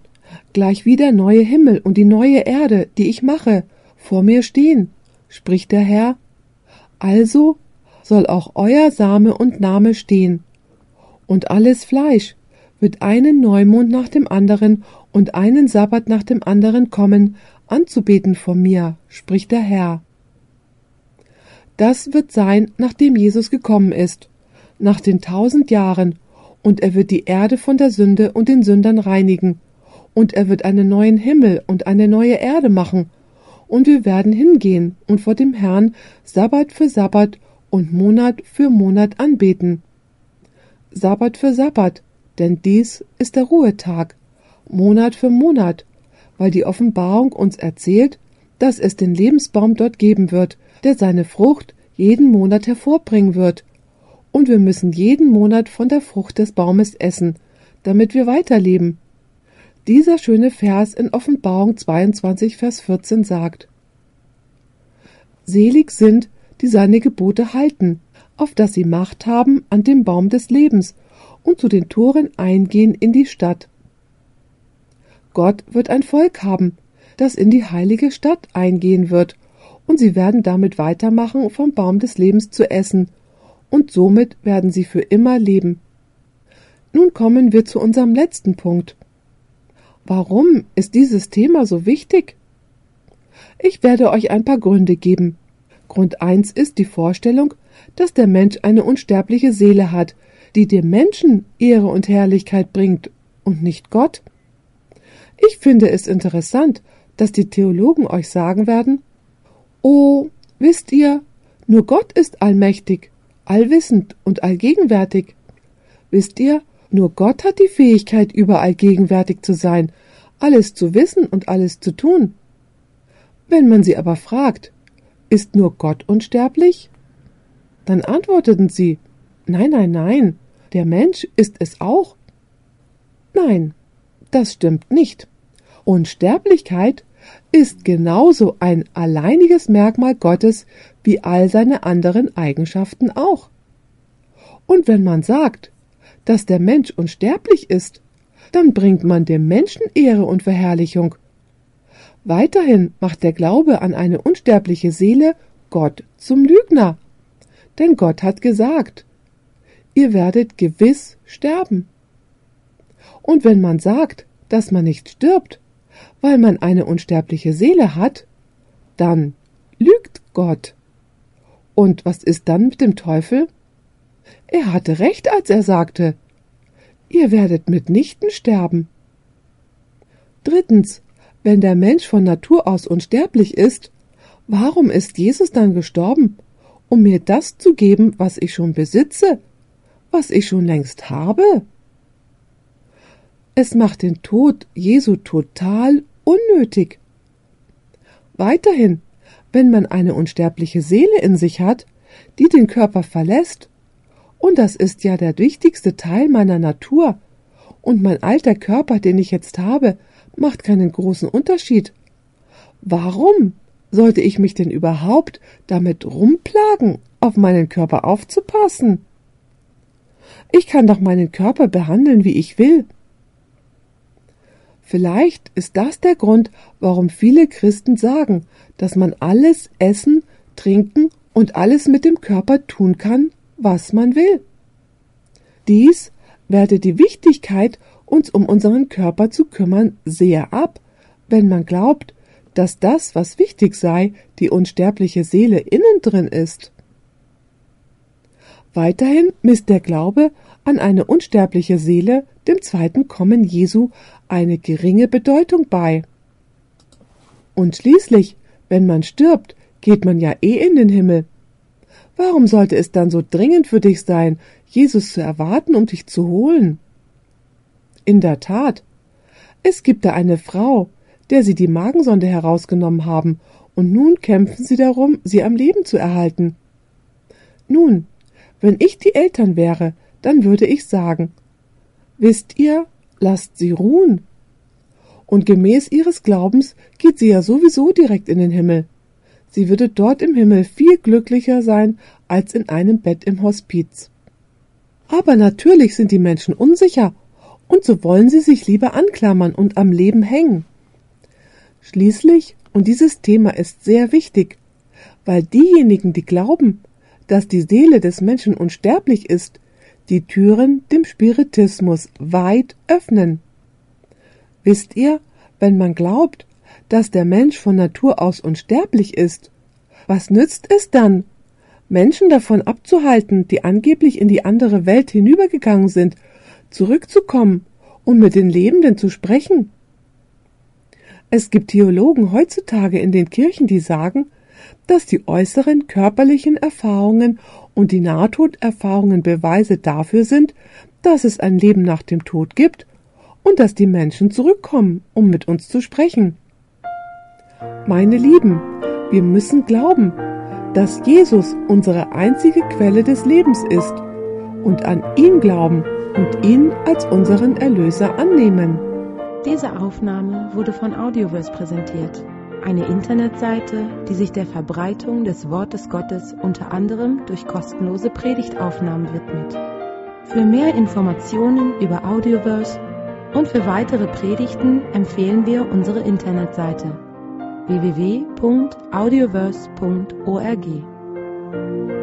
gleich wie der neue Himmel und die neue Erde, die ich mache, vor mir stehen, spricht der Herr, also soll auch euer Same und Name stehen. Und alles Fleisch wird einen Neumond nach dem anderen und einen Sabbat nach dem anderen kommen, anzubeten vor mir, spricht der Herr. Das wird sein, nachdem Jesus gekommen ist, nach den tausend Jahren, und er wird die Erde von der Sünde und den Sündern reinigen, und er wird einen neuen Himmel und eine neue Erde machen, und wir werden hingehen und vor dem Herrn Sabbat für Sabbat und Monat für Monat anbeten. Sabbat für Sabbat, denn dies ist der Ruhetag, Monat für Monat, weil die Offenbarung uns erzählt, dass es den Lebensbaum dort geben wird, der seine Frucht jeden Monat hervorbringen wird. Und wir müssen jeden Monat von der Frucht des Baumes essen, damit wir weiterleben. Dieser schöne Vers in Offenbarung 22, Vers 14 sagt, Selig sind, die seine Gebote halten, auf dass sie Macht haben an dem Baum des Lebens und zu den Toren eingehen in die Stadt. Gott wird ein Volk haben, das in die heilige Stadt eingehen wird und sie werden damit weitermachen, vom Baum des Lebens zu essen, und somit werden sie für immer leben. Nun kommen wir zu unserem letzten Punkt. Warum ist dieses Thema so wichtig? Ich werde euch ein paar Gründe geben. Grund eins ist die Vorstellung, dass der Mensch eine unsterbliche Seele hat, die dem Menschen Ehre und Herrlichkeit bringt und nicht Gott. Ich finde es interessant, dass die Theologen euch sagen werden, Oh, wisst ihr, nur Gott ist allmächtig, allwissend und allgegenwärtig. Wisst ihr, nur Gott hat die Fähigkeit, überall gegenwärtig zu sein, alles zu wissen und alles zu tun. Wenn man sie aber fragt, ist nur Gott unsterblich? Dann antworteten sie, nein, nein, nein, der Mensch ist es auch. Nein, das stimmt nicht. Unsterblichkeit ist genauso ein alleiniges Merkmal Gottes wie all seine anderen Eigenschaften auch. Und wenn man sagt, dass der Mensch unsterblich ist, dann bringt man dem Menschen Ehre und Verherrlichung. Weiterhin macht der Glaube an eine unsterbliche Seele Gott zum Lügner. Denn Gott hat gesagt, ihr werdet gewiss sterben. Und wenn man sagt, dass man nicht stirbt, weil man eine unsterbliche Seele hat, dann lügt Gott. Und was ist dann mit dem Teufel? Er hatte recht, als er sagte, ihr werdet mitnichten sterben. Drittens, wenn der Mensch von Natur aus unsterblich ist, warum ist Jesus dann gestorben? Um mir das zu geben, was ich schon besitze, was ich schon längst habe. Es macht den Tod Jesu total unnötig. Weiterhin, wenn man eine unsterbliche Seele in sich hat, die den Körper verlässt, und das ist ja der wichtigste Teil meiner Natur, und mein alter Körper, den ich jetzt habe, macht keinen großen Unterschied. Warum sollte ich mich denn überhaupt damit rumplagen, auf meinen Körper aufzupassen? Ich kann doch meinen Körper behandeln, wie ich will. Vielleicht ist das der Grund, warum viele Christen sagen, dass man alles essen, trinken und alles mit dem Körper tun kann, was man will. Dies wertet die Wichtigkeit, uns um unseren Körper zu kümmern, sehr ab, wenn man glaubt, dass das, was wichtig sei, die unsterbliche Seele innen drin ist. Weiterhin misst der Glaube an eine unsterbliche Seele dem zweiten Kommen Jesu eine geringe Bedeutung bei. Und schließlich, wenn man stirbt, geht man ja eh in den Himmel. Warum sollte es dann so dringend für dich sein, Jesus zu erwarten, um dich zu holen? In der Tat, es gibt da eine Frau, der sie die Magensonde herausgenommen haben, und nun kämpfen sie darum, sie am Leben zu erhalten. Nun, wenn ich die Eltern wäre, dann würde ich sagen, wisst ihr, lasst sie ruhen. Und gemäß ihres Glaubens geht sie ja sowieso direkt in den Himmel. Sie würde dort im Himmel viel glücklicher sein als in einem Bett im Hospiz. Aber natürlich sind die Menschen unsicher, und so wollen sie sich lieber anklammern und am Leben hängen. Schließlich, und dieses Thema ist sehr wichtig, weil diejenigen, die glauben, dass die Seele des Menschen unsterblich ist, die Türen dem Spiritismus weit öffnen. Wisst ihr, wenn man glaubt, dass der Mensch von Natur aus unsterblich ist, was nützt es dann, Menschen davon abzuhalten, die angeblich in die andere Welt hinübergegangen sind, zurückzukommen und mit den Lebenden zu sprechen? Es gibt Theologen heutzutage in den Kirchen, die sagen, dass die äußeren körperlichen Erfahrungen und die Nahtoderfahrungen Beweise dafür sind, dass es ein Leben nach dem Tod gibt und dass die Menschen zurückkommen, um mit uns zu sprechen. Meine Lieben, wir müssen glauben, dass Jesus unsere einzige Quelle des Lebens ist und an ihn glauben und ihn als unseren Erlöser annehmen. Diese Aufnahme wurde von Audioverse präsentiert, eine Internetseite, die sich der Verbreitung des Wortes Gottes unter anderem durch kostenlose Predigtaufnahmen widmet. Für mehr Informationen über Audioverse und für weitere Predigten empfehlen wir unsere Internetseite www.audioverse.org.